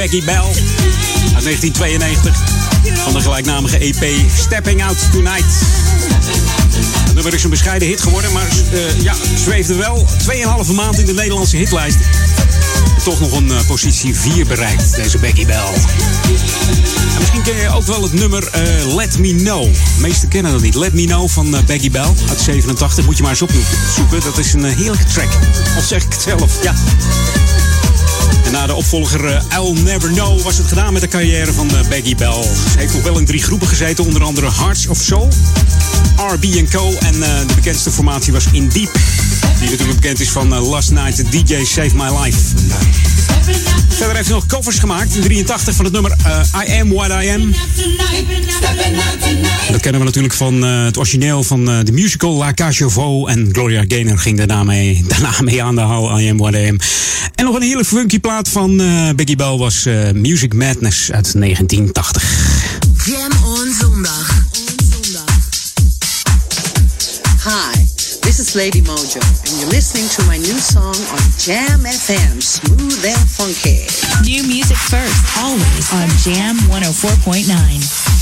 Becky Bell uit 1992. Van de gelijknamige EP Stepping Out Tonight. Het nummer is een bescheiden hit geworden, maar uh, ja, zweefde wel 2,5 maand in de Nederlandse hitlijst. Toch nog een uh, positie 4 bereikt, deze Becky Bell. En misschien ken je ook wel het nummer uh, Let Me Know. De meesten kennen dat niet. Let Me Know van Becky Bell uit 87. Moet je maar eens opzoeken. Dat is een heerlijke track. Of zeg ik het zelf? Ja. Na de opvolger uh, I'll Never Know was het gedaan met de carrière van uh, Becky Bell. Ze heeft nog wel in drie groepen gezeten, onder andere Hearts of Soul, RB Co. En uh, de bekendste formatie was In Deep. Die natuurlijk bekend is van Last Night, the DJ Save My Life. Verder heeft hij nog covers gemaakt in 83 van het nummer I Am What I Am. Dat kennen we natuurlijk van het origineel van de musical La Cage aux Vaux. En Gloria Gaynor ging daarna mee, daarna mee aan de hal I Am What I Am. En nog een hele funky plaat van Becky Bell was Music Madness uit 1980. Jam on zondag. Is Lady Mojo, and you're listening to my new song on Jam FM, smooth and funky. New music first, always on Jam 104.9.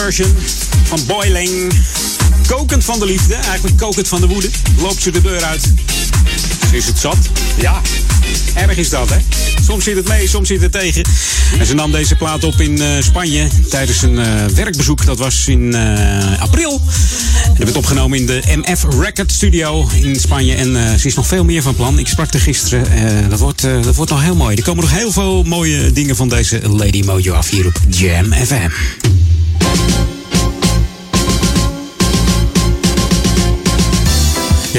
version van Boiling. Kokend van de liefde, eigenlijk kokend van de woede. Loopt ze de deur uit. is het zat. Ja, erg is dat, hè? Soms zit het mee, soms zit het tegen. En ze nam deze plaat op in eh, Spanje tijdens een eh, werkbezoek. Dat was in eh, april. En dat werd opgenomen in de MF Record Studio in Spanje. En ze is nog veel meer van plan. Ik sprak er gisteren. Dat, wordt, dat wordt nog heel mooi. Er komen nog heel veel mooie dingen van deze Lady Mojo af hier op Jam FM.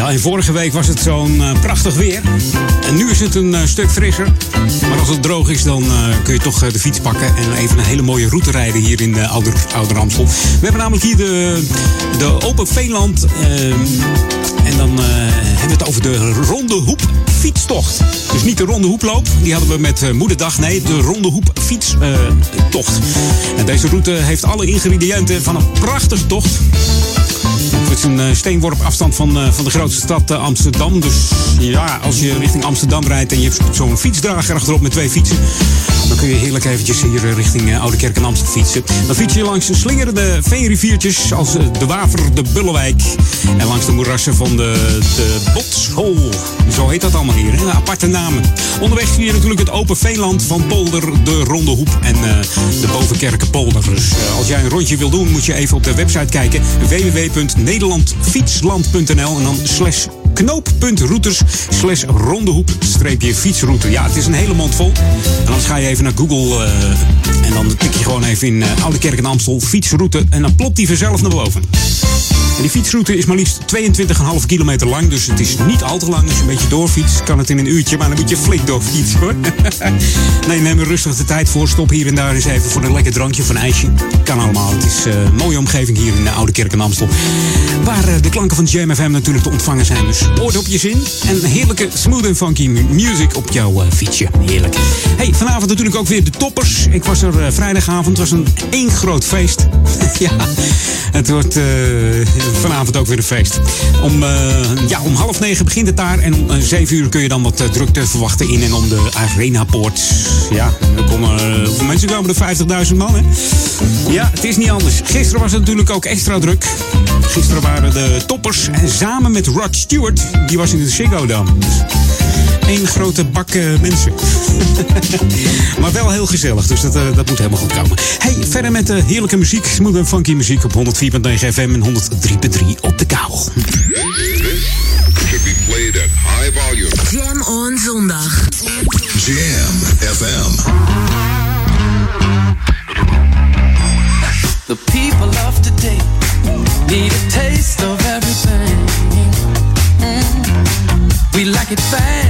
En vorige week was het zo'n eh, prachtig weer. En nu is het een eh, stuk frisser. Maar als het droog is, dan eh, kun je toch de fiets pakken en even een hele mooie route rijden hier in uh, Ouder, Ouder Amstel. We hebben namelijk hier de, de Open Veeland. eh, en dan hebben we het over de Ronde Hoep fietstocht. Dus niet de Ronde Hoeploop, die hadden we met Moederdag. Nee, de Ronde Hoep fietstocht. en deze route heeft alle ingrediënten van een prachtige tocht. Het is een eh, steenworp afstand van, eh, van de grootste stad eh, Amsterdam. Dus ja, als je richting Amsterdam rijdt en je hebt zo'n fietsdrager achterop met twee fietsen. Dan kun je heerlijk eventjes hier richting Oude Kerk en Amstel fietsen. Dan fiets je langs de slingerende veenriviertjes als de Waver, de Bullewijk. En langs de moerassen van de, de Botshol. Zo heet dat allemaal hier, aparte namen. Onderweg zie je natuurlijk het open veenland van Polder, de Ronde Hoep en eh, de Bovenkerkenpolder. Dus als jij een rondje wil doen, moet je even op de website kijken. www.nederlandfietsland.nl en dan slash knooppuntrouters slash rondehoep streepje fietsroute. Ja, het is een hele mond vol. En dan ga je even naar Google eh, en dan tik je gewoon even in eh, Oude Kerk en Amstel fietsroute en dan plopt die vanzelf naar boven. Die fietsroute is maar liefst 22,5 kilometer lang, dus het is niet al te lang. Als je een beetje doorfietst, kan het in een uurtje, maar dan moet je flink doorfietsen hoor. nee, neem er rustig de tijd voor. Stop hier en daar eens even voor een lekker drankje of een ijsje. Kan allemaal. Het is eh, een mooie omgeving hier in de Oude Kerk en Amstel. Waar eh, de klanken van JMFM natuurlijk te ontvangen zijn. Dus je zin. En heerlijke smooth en funky mu- music op jouw eh, fietsje. Heerlijk. Hey, vanavond natuurlijk ook weer de toppers. Ik was er vrijdagavond. Het was een één groot feest. ja, het wordt vanavond ook weer een feest. Om, eh, ja, om half negen begint het daar. En om eh, zeven uur kun je dan wat eh, drukte verwachten in en om de Arenapoort. Ja, er komen, mensen komen er? 50.000 man, hè? Ja, het is niet anders. Gisteren was het natuurlijk ook extra druk. Gisteren waren de toppers en samen met Rod Stewart, die was in de Ziggo. Dus één grote bak eh, mensen. maar wel heel gezellig, dus dat, eh, dat moet helemaal goed komen. Hey, verder met de heerlijke muziek, smooth en funky muziek op 104.9 FM en 103.3 op de kabel. Should be played at high volume. Jam on zondag. Jam FM. The people of today need a taste of everything. Mm. We like it fast,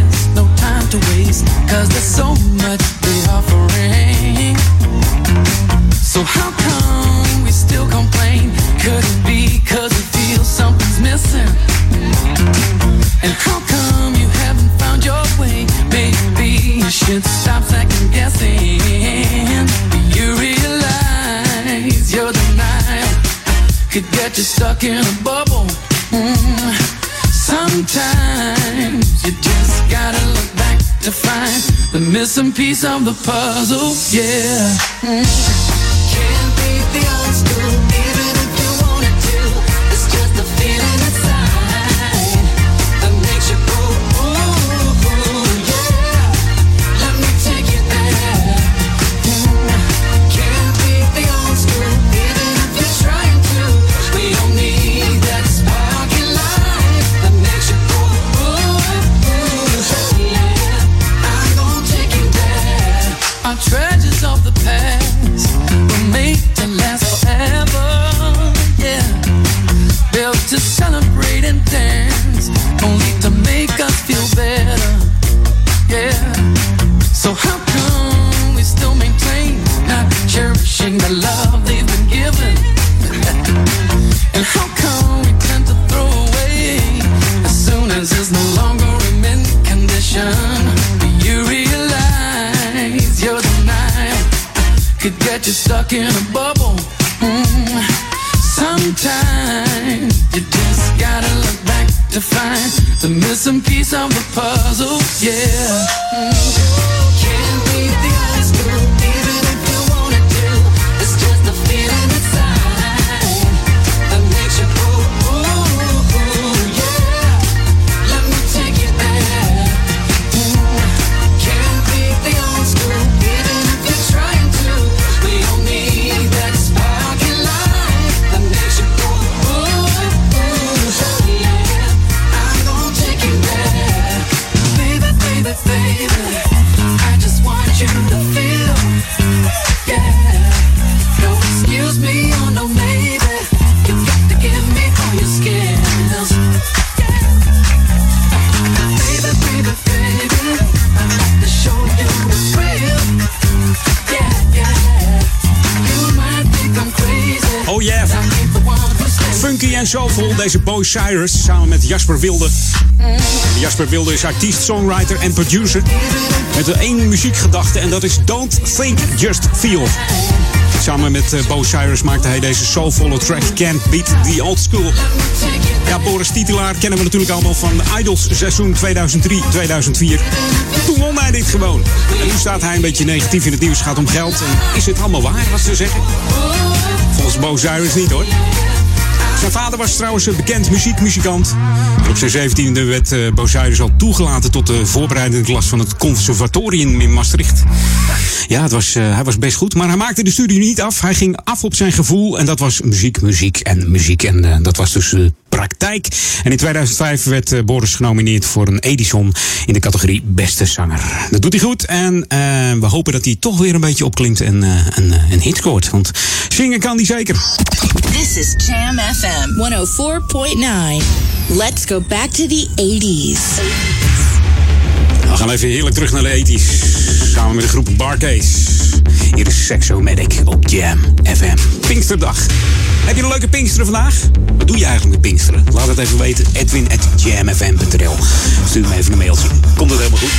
waste, cause there's so much they're offering. So how come we still complain? Could it be cause we feel something's missing? And how come you haven't found your way? Maybe you should stop second guessing. You realize your denial could get you stuck in a missing piece of the puzzle. Yeah. Can't beat the old school, missing piece of the puzzle. Yeah. Mm. Deze Boy Cyrus samen met Jasper Wilde. Jasper Wilde is artiest, songwriter en producer. Met één muziekgedachte en dat is Don't Think, Just Feel. Samen met uh, Bo Cyrus maakte hij deze soulvolle track Can't Beat the Old School. Ja, Boris Titelaar kennen we natuurlijk allemaal van Idols seizoen 2003-2004. Toen won hij dit gewoon. En nu staat hij een beetje negatief in het nieuws. Gaat om geld. En is het allemaal waar wat ze zeggen? Volgens Bo Cyrus niet hoor. Zijn vader was trouwens een bekend muziekmuzikant. Op zijn zeventiende werd uh, al toegelaten tot de voorbereidende klas van het conservatorium in Maastricht. Ja, het was, uh, hij was best goed, maar hij maakte de studie niet af. Hij ging af op zijn gevoel en dat was muziek, muziek en muziek. En uh, dat was dus praktijk. En in 2005 werd Boris genomineerd voor een Edison in de categorie Beste Zanger. Dat doet hij goed en we hopen dat hij toch weer een beetje opklimt en een, een hit scoort. Want zingen kan hij zeker. This is Jam FM 104.9. Let's go back to the 80s. We gaan even heerlijk terug naar de 80s. Samen met de groep Barcase. Hier is Sexomatic op Jam FM. Pinksterdag. Heb je een leuke Pinksteren vandaag? Wat doe je eigenlijk met Pinksteren? Laat het even weten. Edwin at jamfm.nl Stuur me even een mailtje. Komt het helemaal goed?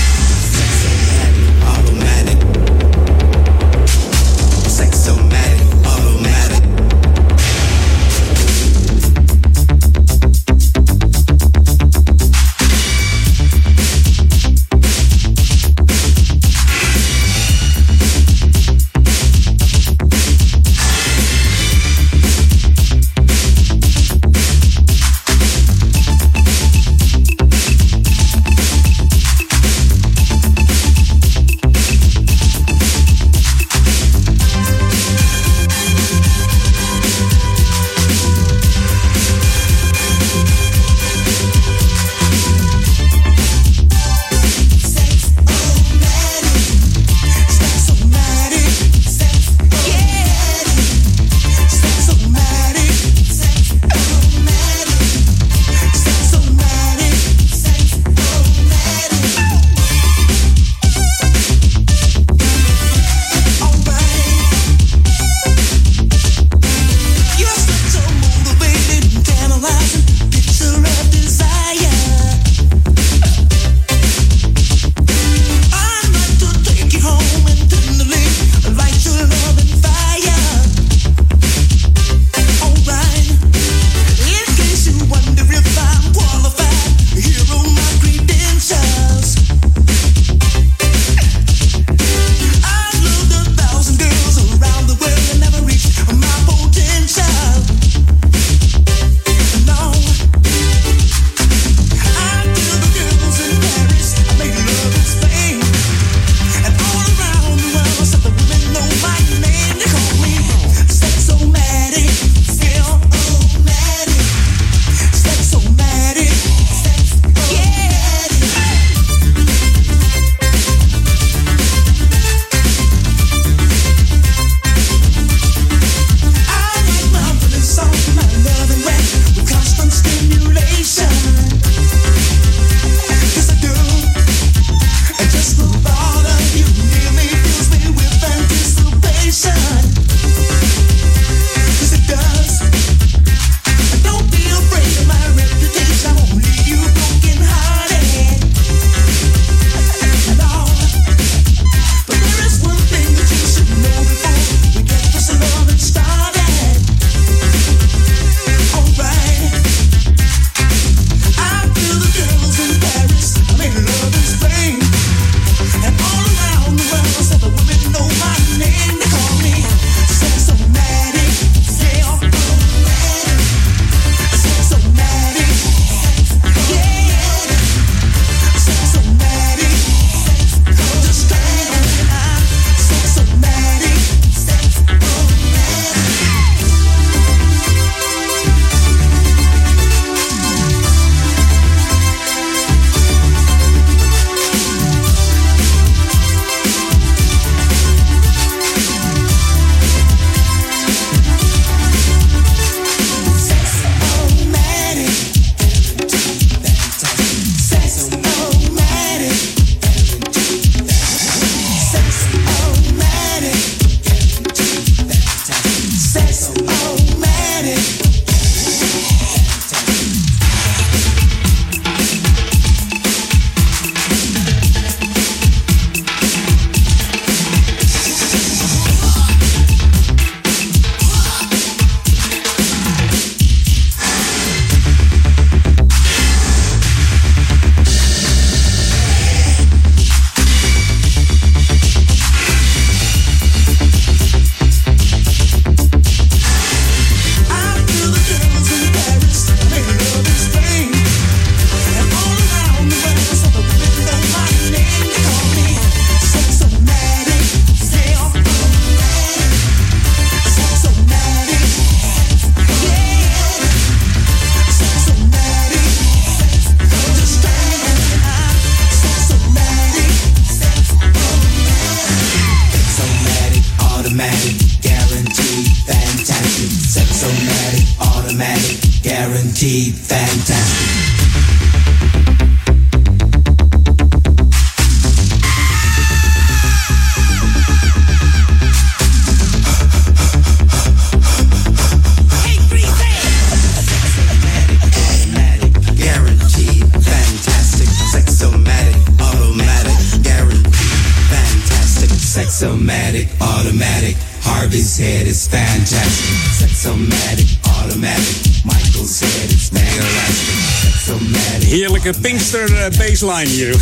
Baseline hier.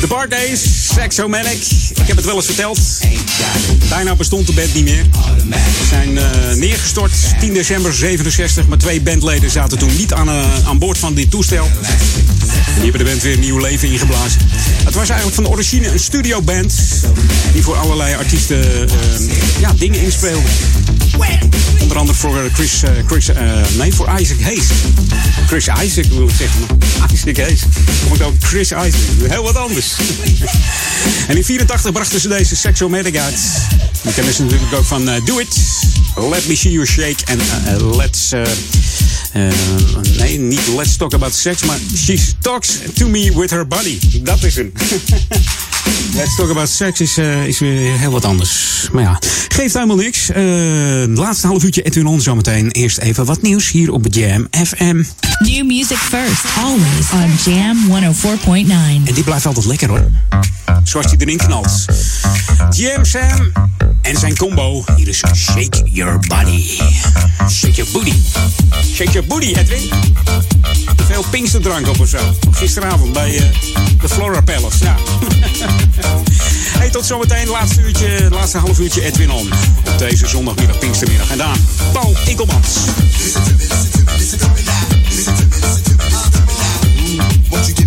De Bar Days, Sexomatic. Ik heb het wel eens verteld. Bijna bestond de band niet meer. Ze zijn eh, neergestort 10 december 67. Maar twee bandleden zaten toen niet aan, eh, aan boord van dit toestel. En die hebben de band weer een nieuw leven ingeblazen. Het was eigenlijk van de origine een studioband. Die voor allerlei artiesten eh, ja, dingen inspeelde. Onder andere voor Chris, Chris nee, voor Isaac Hayes. Chris Isaac wil ik zeggen. Isaac Hayes. Kom ik ook Chris Isaac. Heel wat anders. en in 84 brachten ze deze Sexomatic uit. Die kennen ze natuurlijk ook van eh, Do It, Let Me See You Shake en eh, eh, Let's... eh, nee, niet Let's Talk About Sex, maar She Talks To Me With Her Body. Dat is hem. Let's Talk About Sex is, eh, is weer heel wat anders. Maar ja, geeft helemaal niks. Eh, laatste half uurtje Edwin On zometeen. Eerst even wat nieuws hier op Jam FM. New music first, always on Jam 104.9. En die blijft altijd lekker hoor. Zoals die erin knalt. Jam Sam en zijn combo. Hier is Shake Your Body. Shake Your Booty. Shake Your Booty, Edwin. Veel Pinksterdrank op of zo. Gisteravond bij eh, de Flora Palace. Ja. hey, tot zometeen. Laatste uurtje, laatste half uurtje Edwin On. Op deze zondagmiddag, Pinkstermiddag. En dan Paul me the beat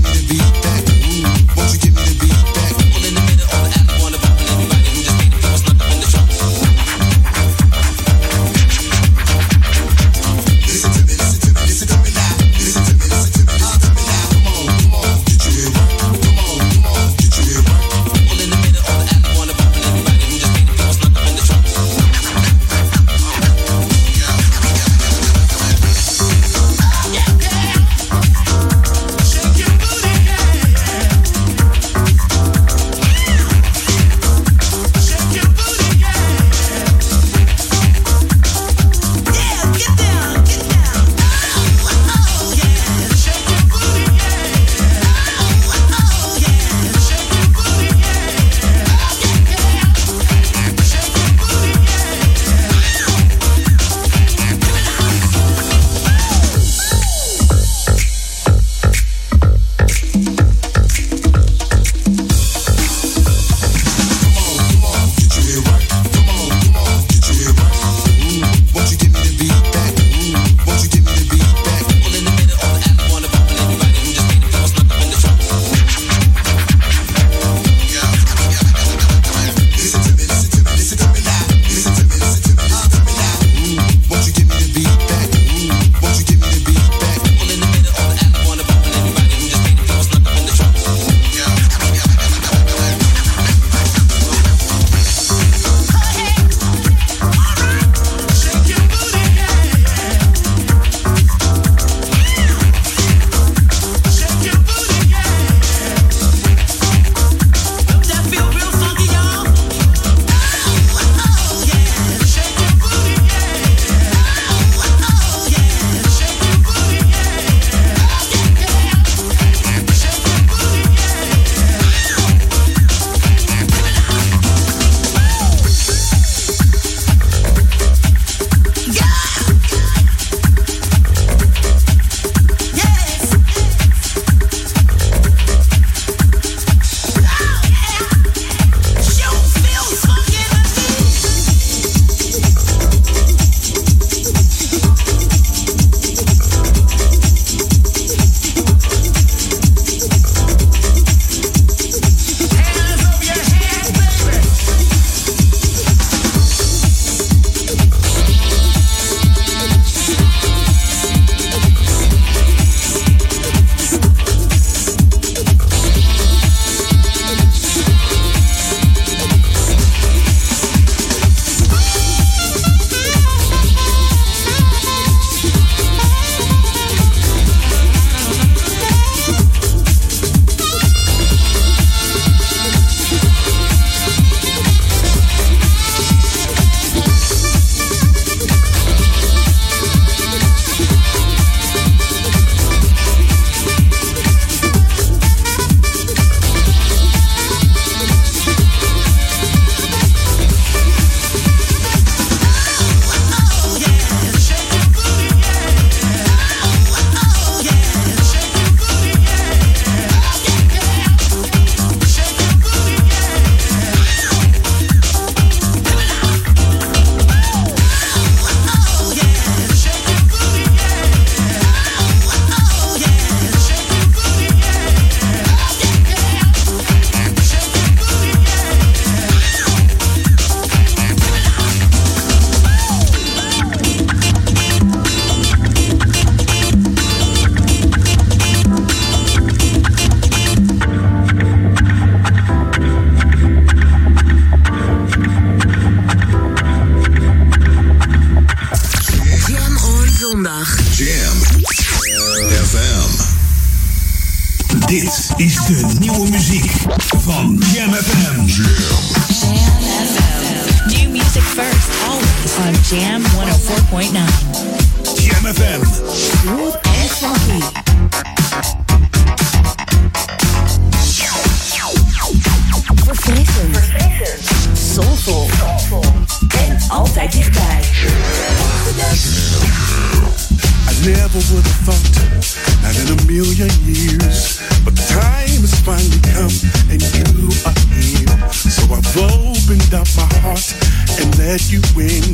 de nieuwe muziek van Jam FM. New music first, always on Jam 104.9. Jam FM. Smooth and funky. Verfrissend. Soulful. En altijd dichtbij. I never would have thought, not in a million years. But time has finally come, and you are here. So I've opened up my heart and let you in.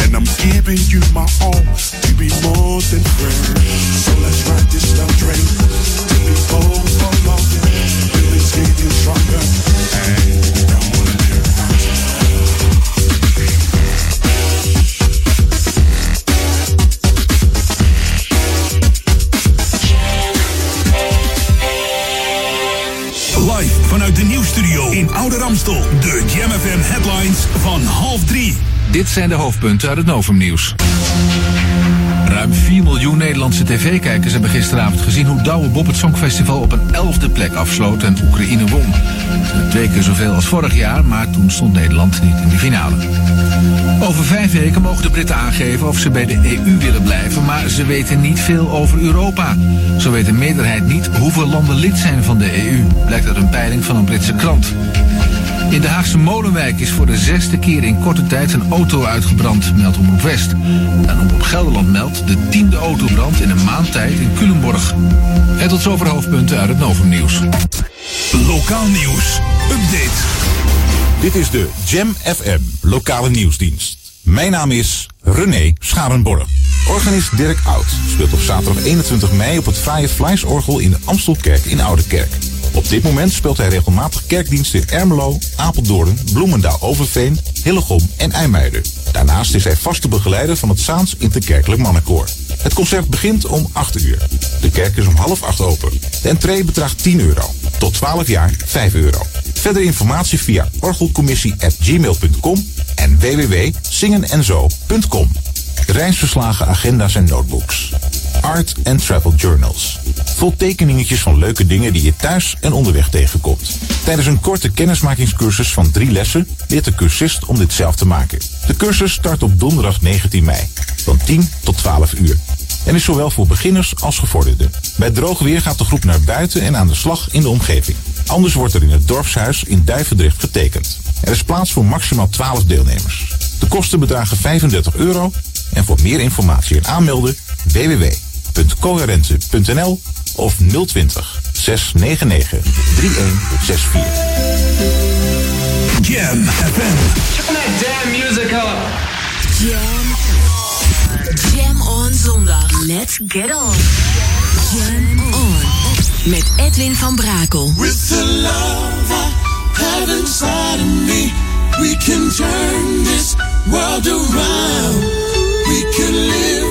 And I'm giving you my all to be more than friends. So let's ride this love train till we both fall off. Feelings getting stronger. Zijn de hoofdpunten uit het Novumnieuws. Ruim 4 miljoen Nederlandse tv-kijkers hebben gisteravond gezien hoe Douwe Bob het Songfestival op een elfde plek afsloot en Oekraïne won. Twee keer zoveel als vorig jaar, maar toen stond Nederland niet in de finale. Over vijf weken mogen de Britten aangeven of ze bij de EU willen blijven, maar ze weten niet veel over Europa. Zo weet de meerderheid niet hoeveel landen lid zijn van de EU, blijkt uit een peiling van een Britse krant. In de Haagse Molenwijk is voor de zesde keer in korte tijd een auto uitgebrand, meldt Omroep West. En Omroep Gelderland meldt de tiende autobrand in een maand tijd in Culemborg. En tot zover hoofdpunten uit het Novumnieuws. Lokaal nieuws. Update. Dit is de Jam FM lokale nieuwsdienst. Mijn naam is René Scharenborg. Organist Dirk Oud speelt op zaterdag 21 mei op het Fraaie Vleisorgel in de Amstelkerk in Oudekerk. Op dit moment speelt hij regelmatig kerkdiensten in Ermelo, Apeldoorn, Bloemendaal, Overveen, Hillegom en IJmuiden. Daarnaast is hij vaste begeleider van het Zaans Interkerkelijk Mannenkoor. Het concert begint om 8 uur. De kerk is om half 8 open. De entree bedraagt 10 euro. Tot 12 jaar 5 euro. Verder informatie via orgelcommissie.gmail.com en www.zingenenzo.com. Reisverslagen, agenda's en notebooks. Art and Travel Journals. Vol tekeningetjes van leuke dingen die je thuis en onderweg tegenkomt. Tijdens een korte kennismakingscursus van drie lessen leert de cursist om dit zelf te maken. De cursus start op donderdag 19 mei, van 10 tot 12 uur. En is zowel voor beginners als gevorderden. Bij droog weer gaat de groep naar buiten en aan de slag in de omgeving. Anders wordt er in het dorpshuis in Duivendrecht getekend. Er is plaats voor maximaal 12 deelnemers. De kosten bedragen 35 euro en voor meer informatie en aanmelden www.coherente.nl of 020 699 3164. Jam FM. Turn that damn music up. Jam. Jam on zondag. Let's get on. Jam on. Met Edwin van Brakel. With the love I have inside of me, we can turn this world around. We can live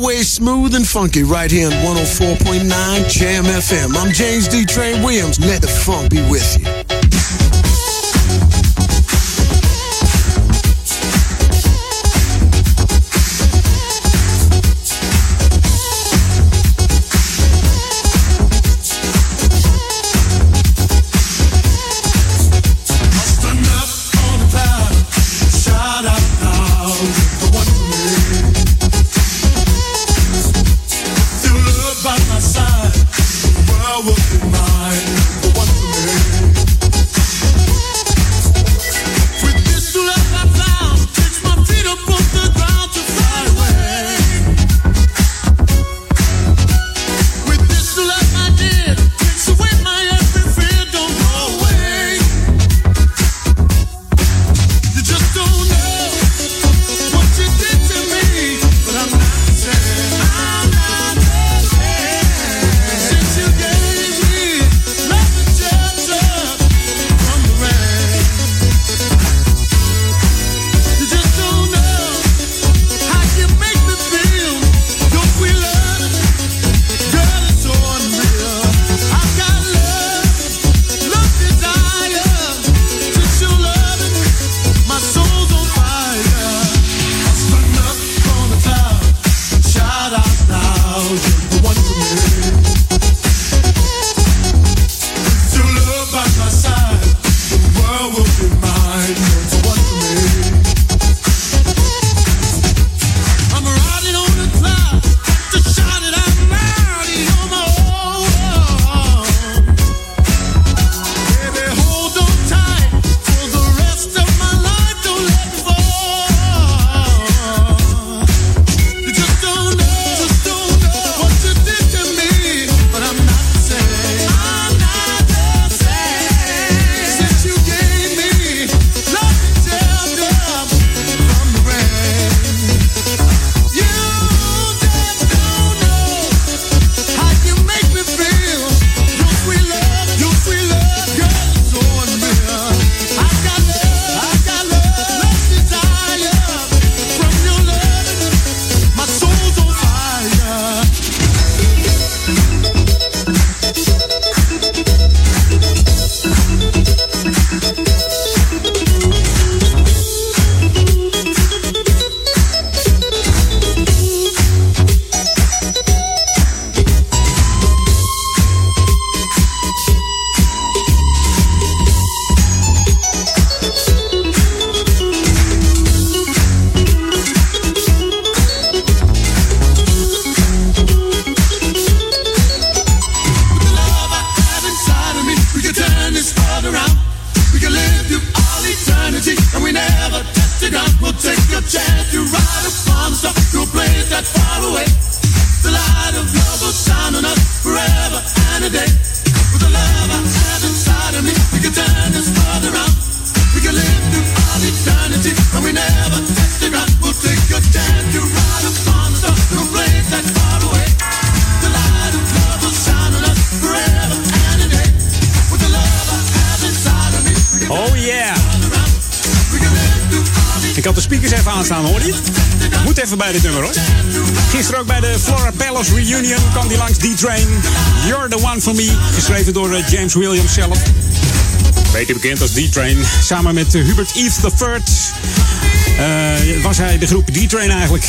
always smooth and funky right here on 104.9 Jam FM. I'm James D. Train Williams. Let the funk be with you. hoor je het? Moet even bij dit nummer hoor. Gisteren ook bij de Flora Palace Reunion kwam die langs D-Train. You're the one for me, geschreven door eh, James Williams zelf. Beter bekend als D-Train. Samen met eh, Hubert Eve the uh, was hij de groep D-Train eigenlijk.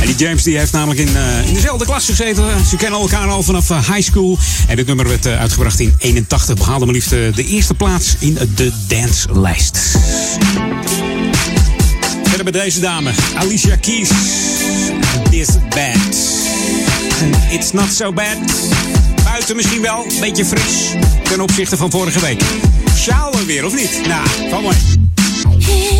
En die James die heeft namelijk in, in dezelfde klas gezeten. Ze kennen elkaar al vanaf high school. En dit nummer werd uitgebracht in 81. Behaalde maar liefst de eerste plaats in de danslijst we hebben deze dame, Alicia Keys. This bad. It's not so bad. Buiten misschien wel, een beetje fris ten opzichte van vorige week. Sjouwen weer, of niet? Nou, kom maar.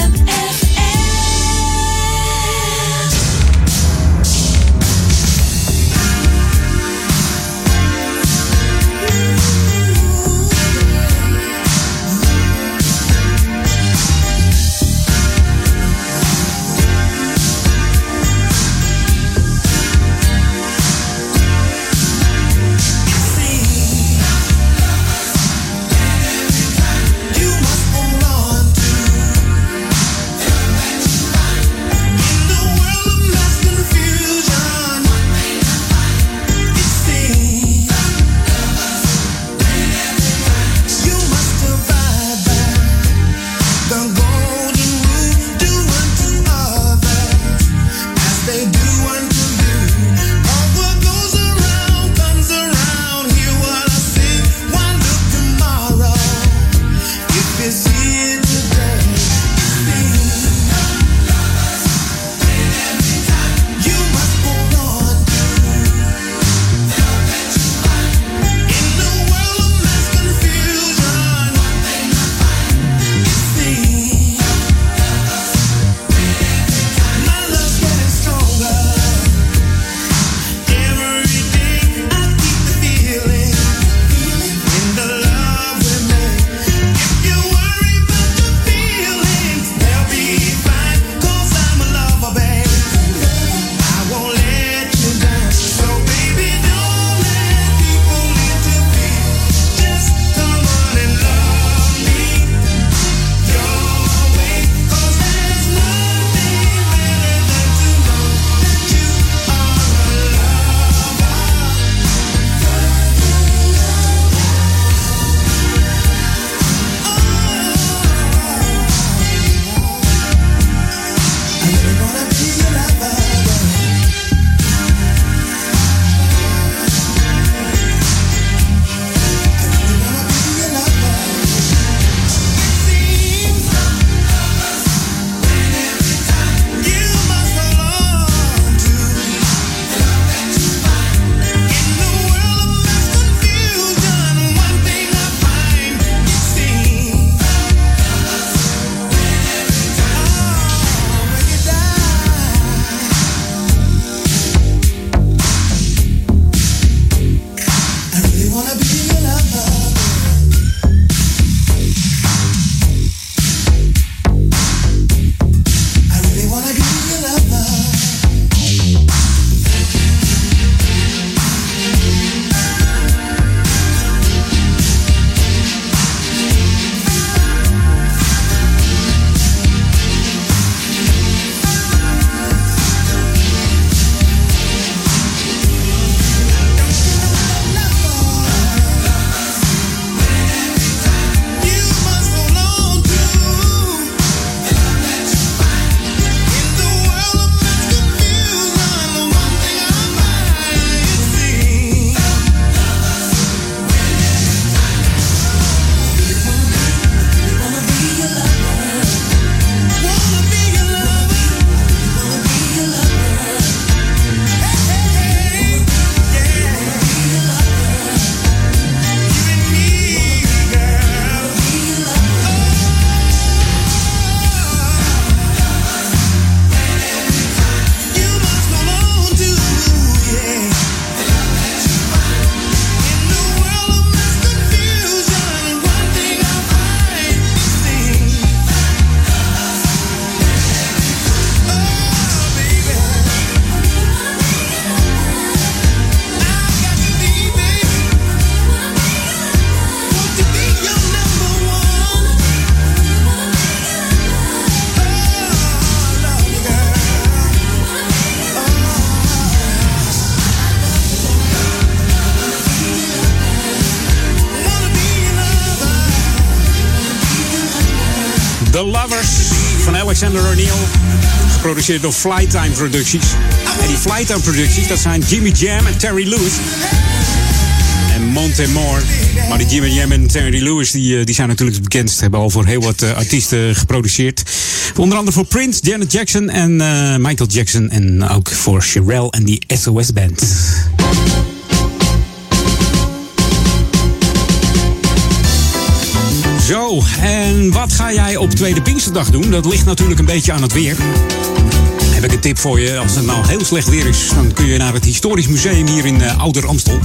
Geproduceerd door Flytime Producties. En die Flytime Producties, dat zijn Jimmy Jam en Terry Lewis. En Montemore. Maar die Jimmy Jam en Terry Lewis die, eh, die zijn natuurlijk het bekendst. Hebben al voor heel wat eh, artiesten geproduceerd. Onder andere voor Prince, Janet Jackson en eh, Michael Jackson. En ook voor Sherelle en die SOS Band. Zo, en wat ga jij op Tweede Pinksterdag doen? Dat ligt natuurlijk een beetje aan het weer. Heb ik een tip voor je. Als het nou heel slecht weer is, dan kun je naar het Historisch Museum hier in uh, Ouder Amstel.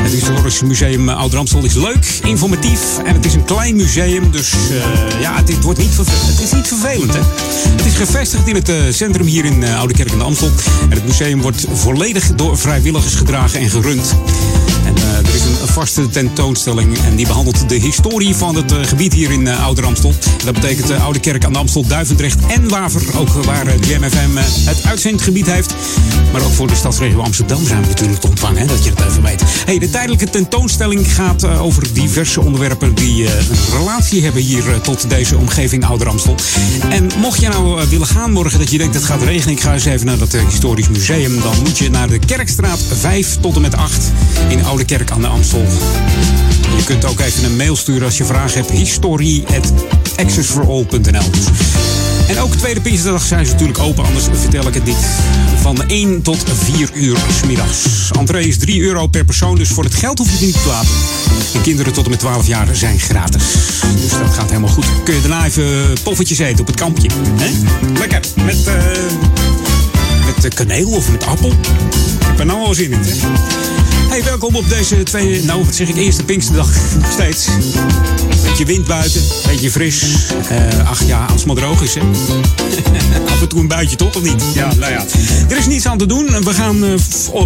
Het Historisch Museum uh, Ouder Amstel is leuk, informatief en het is een klein museum. Dus uh, ja, het, wordt niet het is niet vervelend. Hè? Het is gevestigd in het centrum hier in Oude Kerk aan de Amstel. En het museum wordt volledig door vrijwilligers gedragen en gerund. En er is een vaste tentoonstelling en die behandelt de historie van het gebied hier in Ouder Amstel. Dat betekent Oude Kerk aan de Amstel, Duivendrecht en Waver. Ook waar de JMFM het uitzendgebied heeft. Maar ook voor de stadsregio Amsterdam zijn we natuurlijk te ontvangen, hè, dat je het even weet. Hey, de tijdelijke tentoonstelling gaat over diverse onderwerpen die een relatie hebben hier tot deze omgeving Ouder Amstel. En mocht je nou willen gaan morgen dat je denkt het gaat regenen, ik ga eens even naar dat historisch museum, dan moet je naar de Kerkstraat 5 tot en met 8 in Oude Kerk aan de Amstel. Je kunt ook even een mail sturen als je vragen hebt. history.accessforall.nl En ook tweede Pinksterdag zijn ze natuurlijk open, anders vertel ik het niet. Van 1 tot 4 uur s middags. Entree is 3 euro per persoon, dus voor het geld hoef je het niet te laten. En kinderen tot en met 12 jaar zijn gratis. Dus dat gaat helemaal goed. Kun je daarna even poffertjes eten op het kampje. Hè? Lekker. Met, uh, met kaneel of met appel. Ik er nou al zin in. Hey, welkom op deze tweede, nou wat zeg ik, eerste Pinksterdag nog steeds. Beetje wind buiten, beetje fris. Uh, ach ja, als het maar droog is, hè. Af en toe een buitje, toch? Of niet? Ja, nou ja. Er is niets aan te doen. We gaan uh,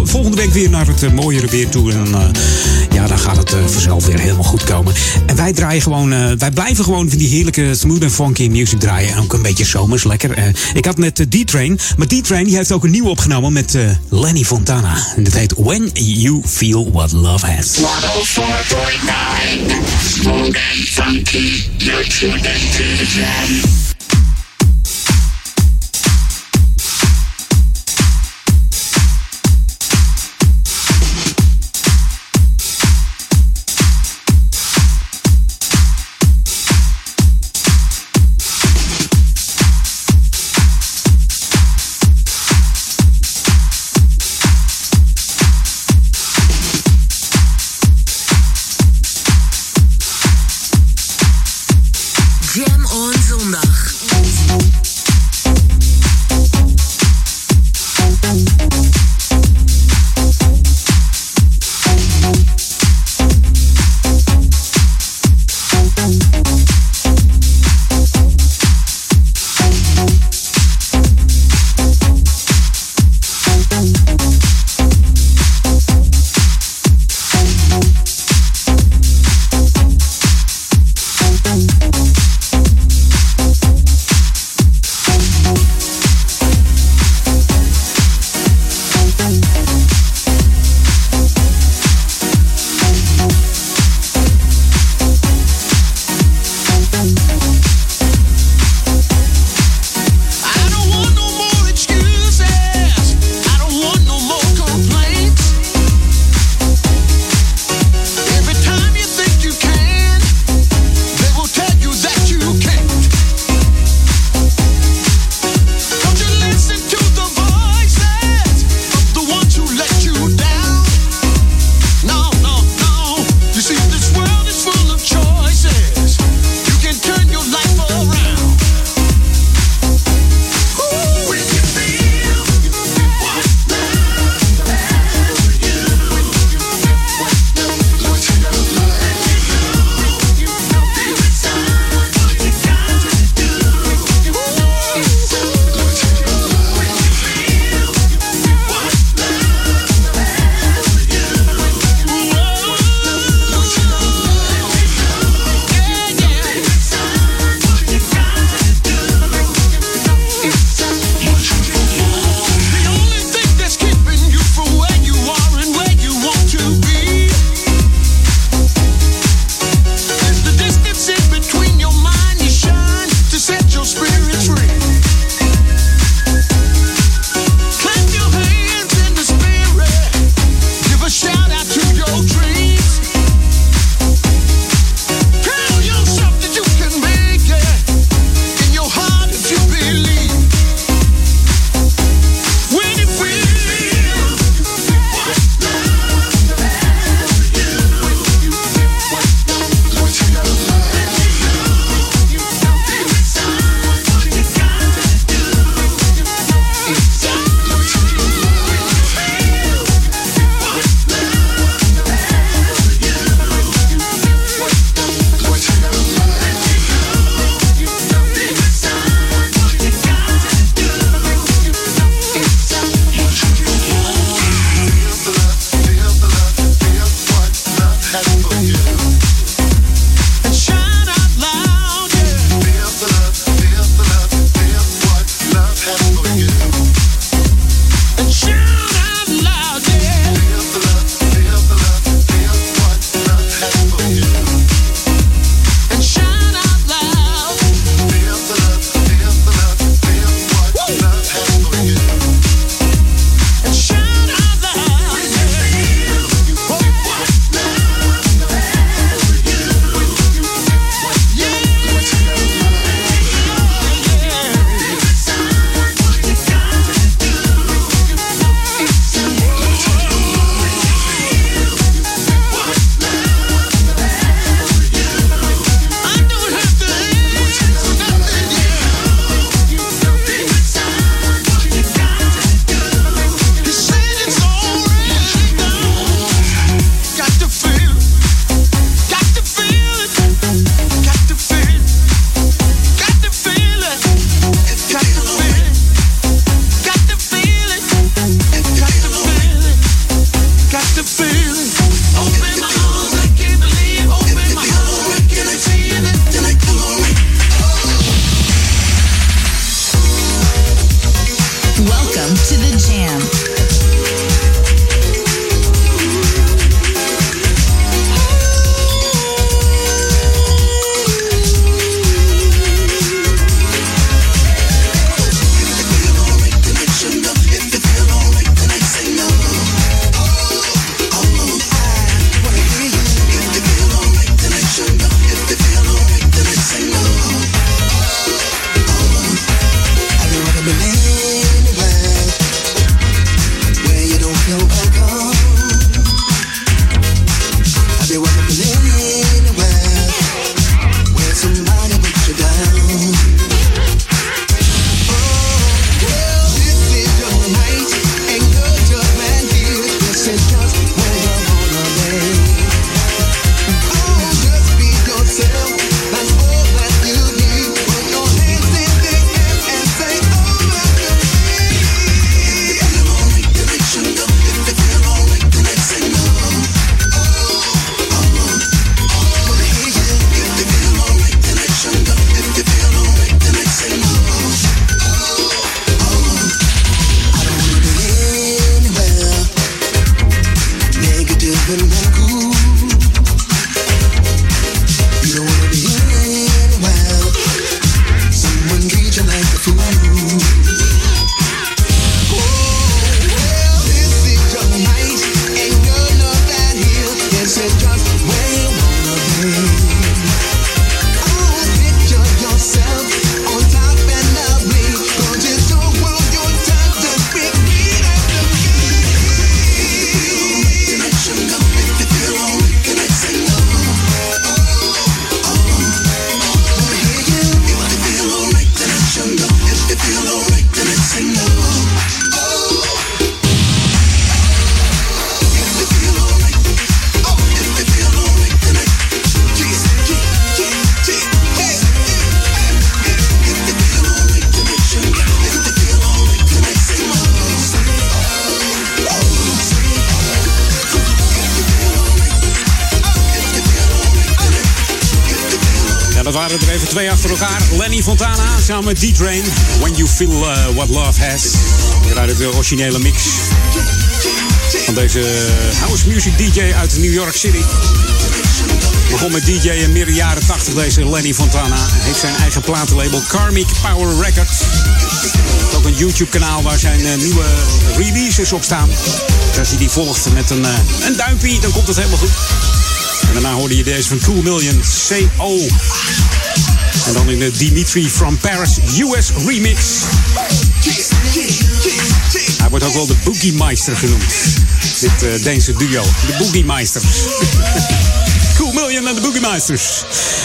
volgende week weer naar het uh, mooiere weer toe. En ja, dan gaat het vanzelf weer helemaal goed komen. En wij draaien gewoon, wij blijven gewoon van die heerlijke smooth en funky music draaien. En ook een beetje zomers, lekker. ik had net D-Train, maar D-Train die heeft ook een nieuwe opgenomen met Lenny Fontana. En dat heet When You Feel What Love Has. 104.9 Smooth and funky, you're tuned into met D-Train. When You Feel uh, What Love Has. Eruit de originele mix van deze house music DJ uit New York City. Begon met DJ in midden jaren 80, deze Lenny Fontana. Heeft zijn eigen platenlabel Karmic Power Records. Ook een YouTube-kanaal waar zijn uh, nieuwe releases op staan. Dus als je die volgt met een, uh, een duimpje, dan komt het helemaal goed. En daarna hoorde je deze van Cool Million, CO. En dan in de Dimitri from Paris US remix. Hij wordt ook wel de Boogie Meister genoemd. Dit uh, Deense duo, de Boogie Meisters. Cool Million en de Boogie Meisters.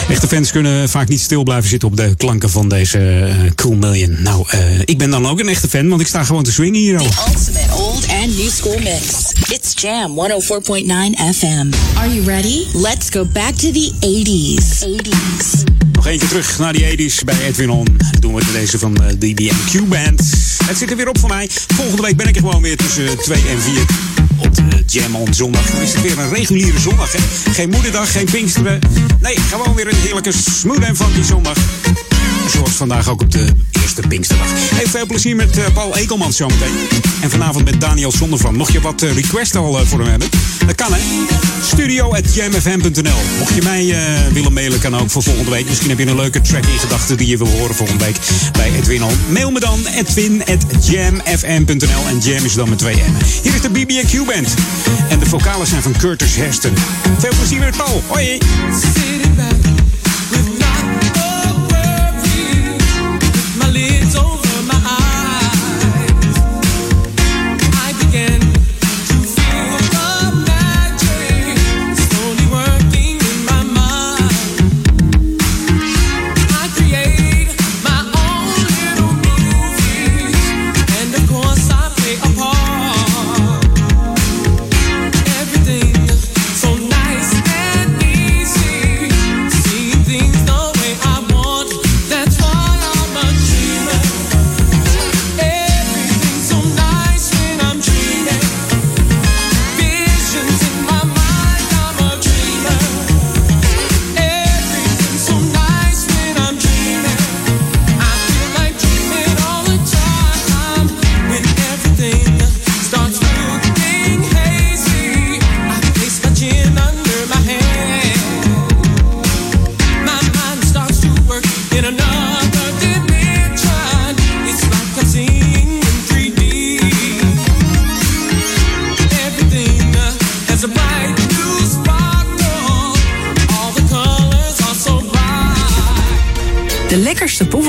Echte fans kunnen vaak niet stil blijven zitten op de klanken van deze uh, Cool Million. Nou, uh, ik ben dan ook een echte fan, want ik sta gewoon te swingen hier al. The ultimate old and new school mix. It's Jam 104.9 FM. Are you ready? Let's go back to the 80s. 80s. Eentje terug naar die 80s bij Edwin On. Doen we deze van uh, de BMQ Band. Het zit er weer op voor mij. Volgende week ben ik er gewoon weer tussen 2 en 4 op de Jam on zondag. Dan is het weer een reguliere zondag. Hè? Geen moederdag, geen pinksteren. Nee, gewoon weer een heerlijke smooth en funky zondag. Zoals vandaag ook op de eerste Pinksterdag. Heel veel plezier met uh, Paul Ekelman zometeen. En vanavond met Daniel Zondervan. Mocht je wat uh, request al uh, voor hem hebben? Dat kan hè. Studio.jamfm.nl Mocht je mij willen mailen, kan ook voor volgende week. Misschien heb je een leuke track in gedachten die je wil horen volgende week bij Edwin On. Mail me dan edwin.jamfm.nl En jam is dan met twee M. Hier is de BB&Q Band. En de vocalen zijn van Curtis Heston. Veel plezier met Paul. Hoi!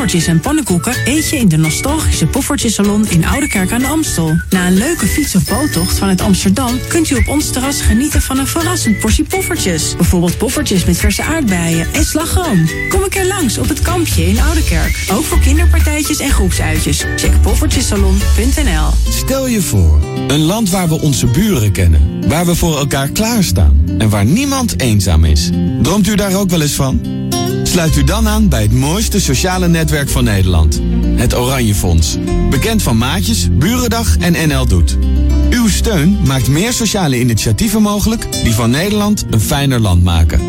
Poffertjes en pannenkoeken eet je in de nostalgische Poffertjesalon in Oudekerk aan de Amstel. Na een leuke fiets- of boottocht vanuit Amsterdam kunt u op ons terras genieten van een verrassend portie poffertjes. Bijvoorbeeld poffertjes met verse aardbeien en slagroom. Kom een keer langs op het kampje in Oudekerk. Ook voor kinderpartijtjes en groepsuitjes. Check poffertjesalon.nl Stel je voor, een land waar we onze buren kennen, waar we voor elkaar klaarstaan en waar niemand eenzaam is. Droomt u daar ook wel eens van? Sluit u dan aan bij het mooiste sociale netwerk van Nederland. Het Oranje Fonds. Bekend van Maatjes, Burendag en NL Doet. Uw steun maakt meer sociale initiatieven mogelijk die van Nederland een fijner land maken.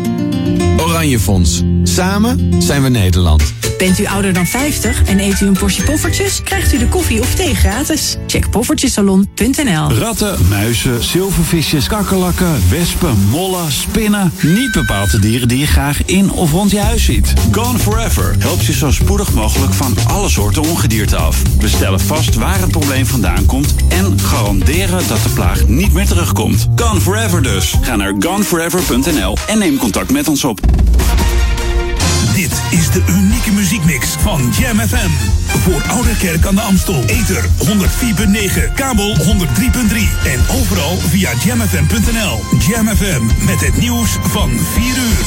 Oranje Fonds. Samen zijn we Nederland. Bent u ouder dan 50 en eet u een portie poffertjes? Krijgt u de koffie of thee gratis? Check poffertjesalon.nl Ratten, muizen, zilvervisjes, kakkerlakken, wespen, mollen, spinnen. Niet bepaald de dieren die je graag in of rond je huis ziet. Gone Forever helpt je zo spoedig mogelijk van alle soorten ongedierte af. We stellen vast waar het probleem vandaan komt en garanderen dat de plaag niet meer terugkomt. Gone Forever dus. Ga naar goneforever.nl en neem contact met ons op. Dit is de unieke muziekmix van Jam FM. Voor Ouderkerk aan de Amstel. Ether 104.9, kabel 103.3 en overal via jamfm.nl. Jam FM met het nieuws van 4 uur.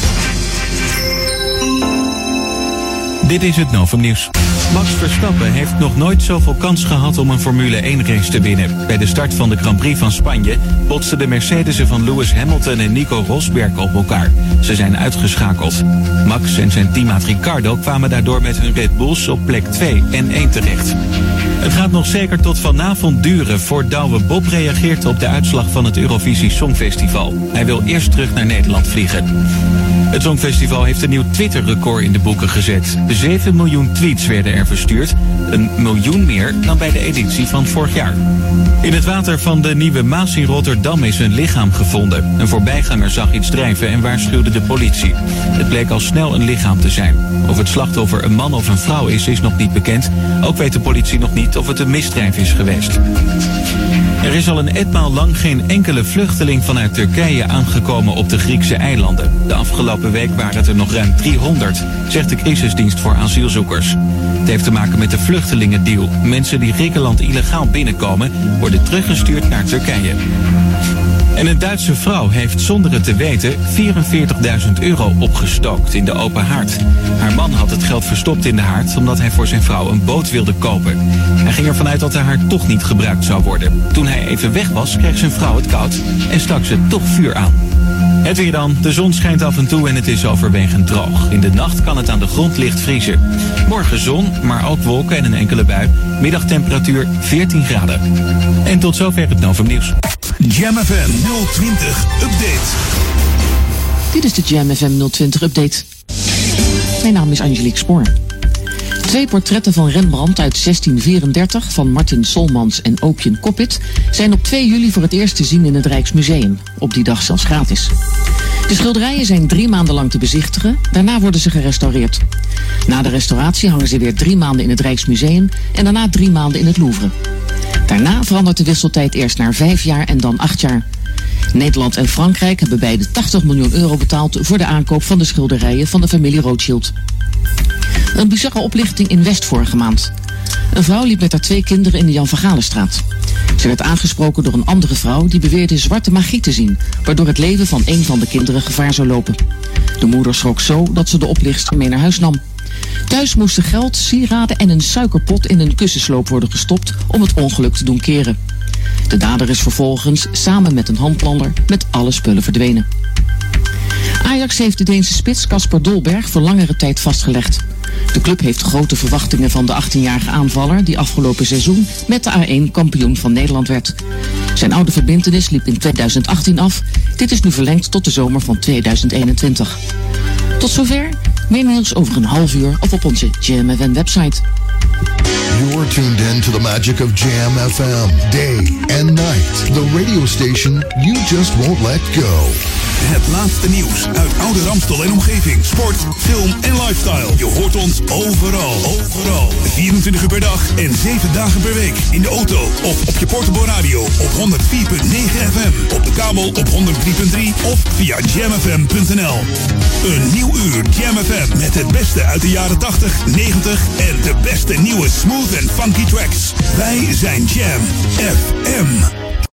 Dit is het Novum Nieuws. Max Verstappen heeft nog nooit zoveel kans gehad om een Formule 1 race te winnen. Bij de start van de Grand Prix van Spanje botsten de Mercedes'en van Lewis Hamilton en Nico Rosberg op elkaar. Ze zijn uitgeschakeld. Max en zijn teammaat Ricardo kwamen daardoor met hun Red Bulls op plek 2 en 1 terecht. Het gaat nog zeker tot vanavond duren voor Douwe Bob reageert op de uitslag van het Eurovisie Songfestival. Hij wil eerst terug naar Nederland vliegen. Het Songfestival heeft een nieuw Twitter-record in de boeken gezet. 7 miljoen tweets werden er verstuurd. Een miljoen meer dan bij de editie van vorig jaar. In het water van de Nieuwe Maas in Rotterdam is een lichaam gevonden. Een voorbijganger zag iets drijven en waarschuwde de politie. Het bleek al snel een lichaam te zijn. Of het slachtoffer een man of een vrouw is, is nog niet bekend. Ook weet de politie nog niet of het een misdrijf is geweest. Er is al een etmaal lang geen enkele vluchteling vanuit Turkije aangekomen op de Griekse eilanden. De afgelopen week waren het er nog ruim 300, zegt de crisisdienst voor asielzoekers. Het heeft te maken met de vluchtelingendeal. Mensen die Griekenland illegaal binnenkomen, worden teruggestuurd naar Turkije. En een Duitse vrouw heeft zonder het te weten 44.000 euro opgestookt in de open haard. Haar man had het geld verstopt in de haard omdat hij voor zijn vrouw een boot wilde kopen. Hij ging ervan uit dat de haard toch niet gebruikt zou worden. Toen hij even weg was, kreeg zijn vrouw het koud en stak ze toch vuur aan. Het weer dan. De zon schijnt af en toe en het is overwegend droog. In de nacht kan het aan de grond licht vriezen. Morgen zon, maar ook wolken en een enkele bui. Middagtemperatuur 14 graden. En tot zover het Novum Nieuws. Jam FM 020 Update. Dit is de Jam FM 020 update. Mijn naam is Angelique Spoor. Twee portretten van Rembrandt uit 1634 van Martin Solmans en Opium Coppit zijn op 2 juli voor het eerst te zien in het Rijksmuseum. Op die dag zelfs gratis. De schilderijen zijn drie maanden lang te bezichtigen, daarna worden ze gerestaureerd. Na de restauratie hangen ze weer drie maanden in het Rijksmuseum en daarna drie maanden in het Louvre. Daarna verandert de wisseltijd eerst naar vijf jaar en dan acht jaar. Nederland en Frankrijk hebben beide 80 miljoen euro betaald voor de aankoop van de schilderijen van de familie Rothschild. Een bizarre oplichting in West vorige maand. Een vrouw liep met haar twee kinderen in de Jan van Galenstraat. Ze werd aangesproken door een andere vrouw die beweerde zwarte magie te zien, waardoor het leven van een van de kinderen gevaar zou lopen. De moeder schrok zo dat ze de oplichtster mee naar huis nam. Thuis moesten geld, sieraden en een suikerpot in een kussensloop worden gestopt om het ongeluk te doen keren. De dader is vervolgens samen met een handlanger met alle spullen verdwenen. Ajax heeft de Deense spits Casper Dolberg voor langere tijd vastgelegd. De club heeft grote verwachtingen van de 18-jarige aanvaller die afgelopen seizoen met de A1 kampioen van Nederland werd. Zijn oude verbintenis liep in 2018 af. Dit is nu verlengd tot de zomer van 2021. Tot zover. Meer nieuws over een half uur of op onze JMFN website. You're tuned in to the magic of Jam FM, day and night. The radio station you just won't let go. Het laatste nieuws uit oude Ramstel en omgeving. Sport, film en lifestyle. Je hoort ons overal. Overal. 24 uur per dag en 7 dagen per week. In de auto of op je portable radio op 104.9 FM. Op de kabel op 103.3 of via jamfm.nl. Een nieuw uur Jam FM met het beste uit de jaren 80, 90 en de beste nieuwe smooth en funky tracks. Wij zijn Jam FM.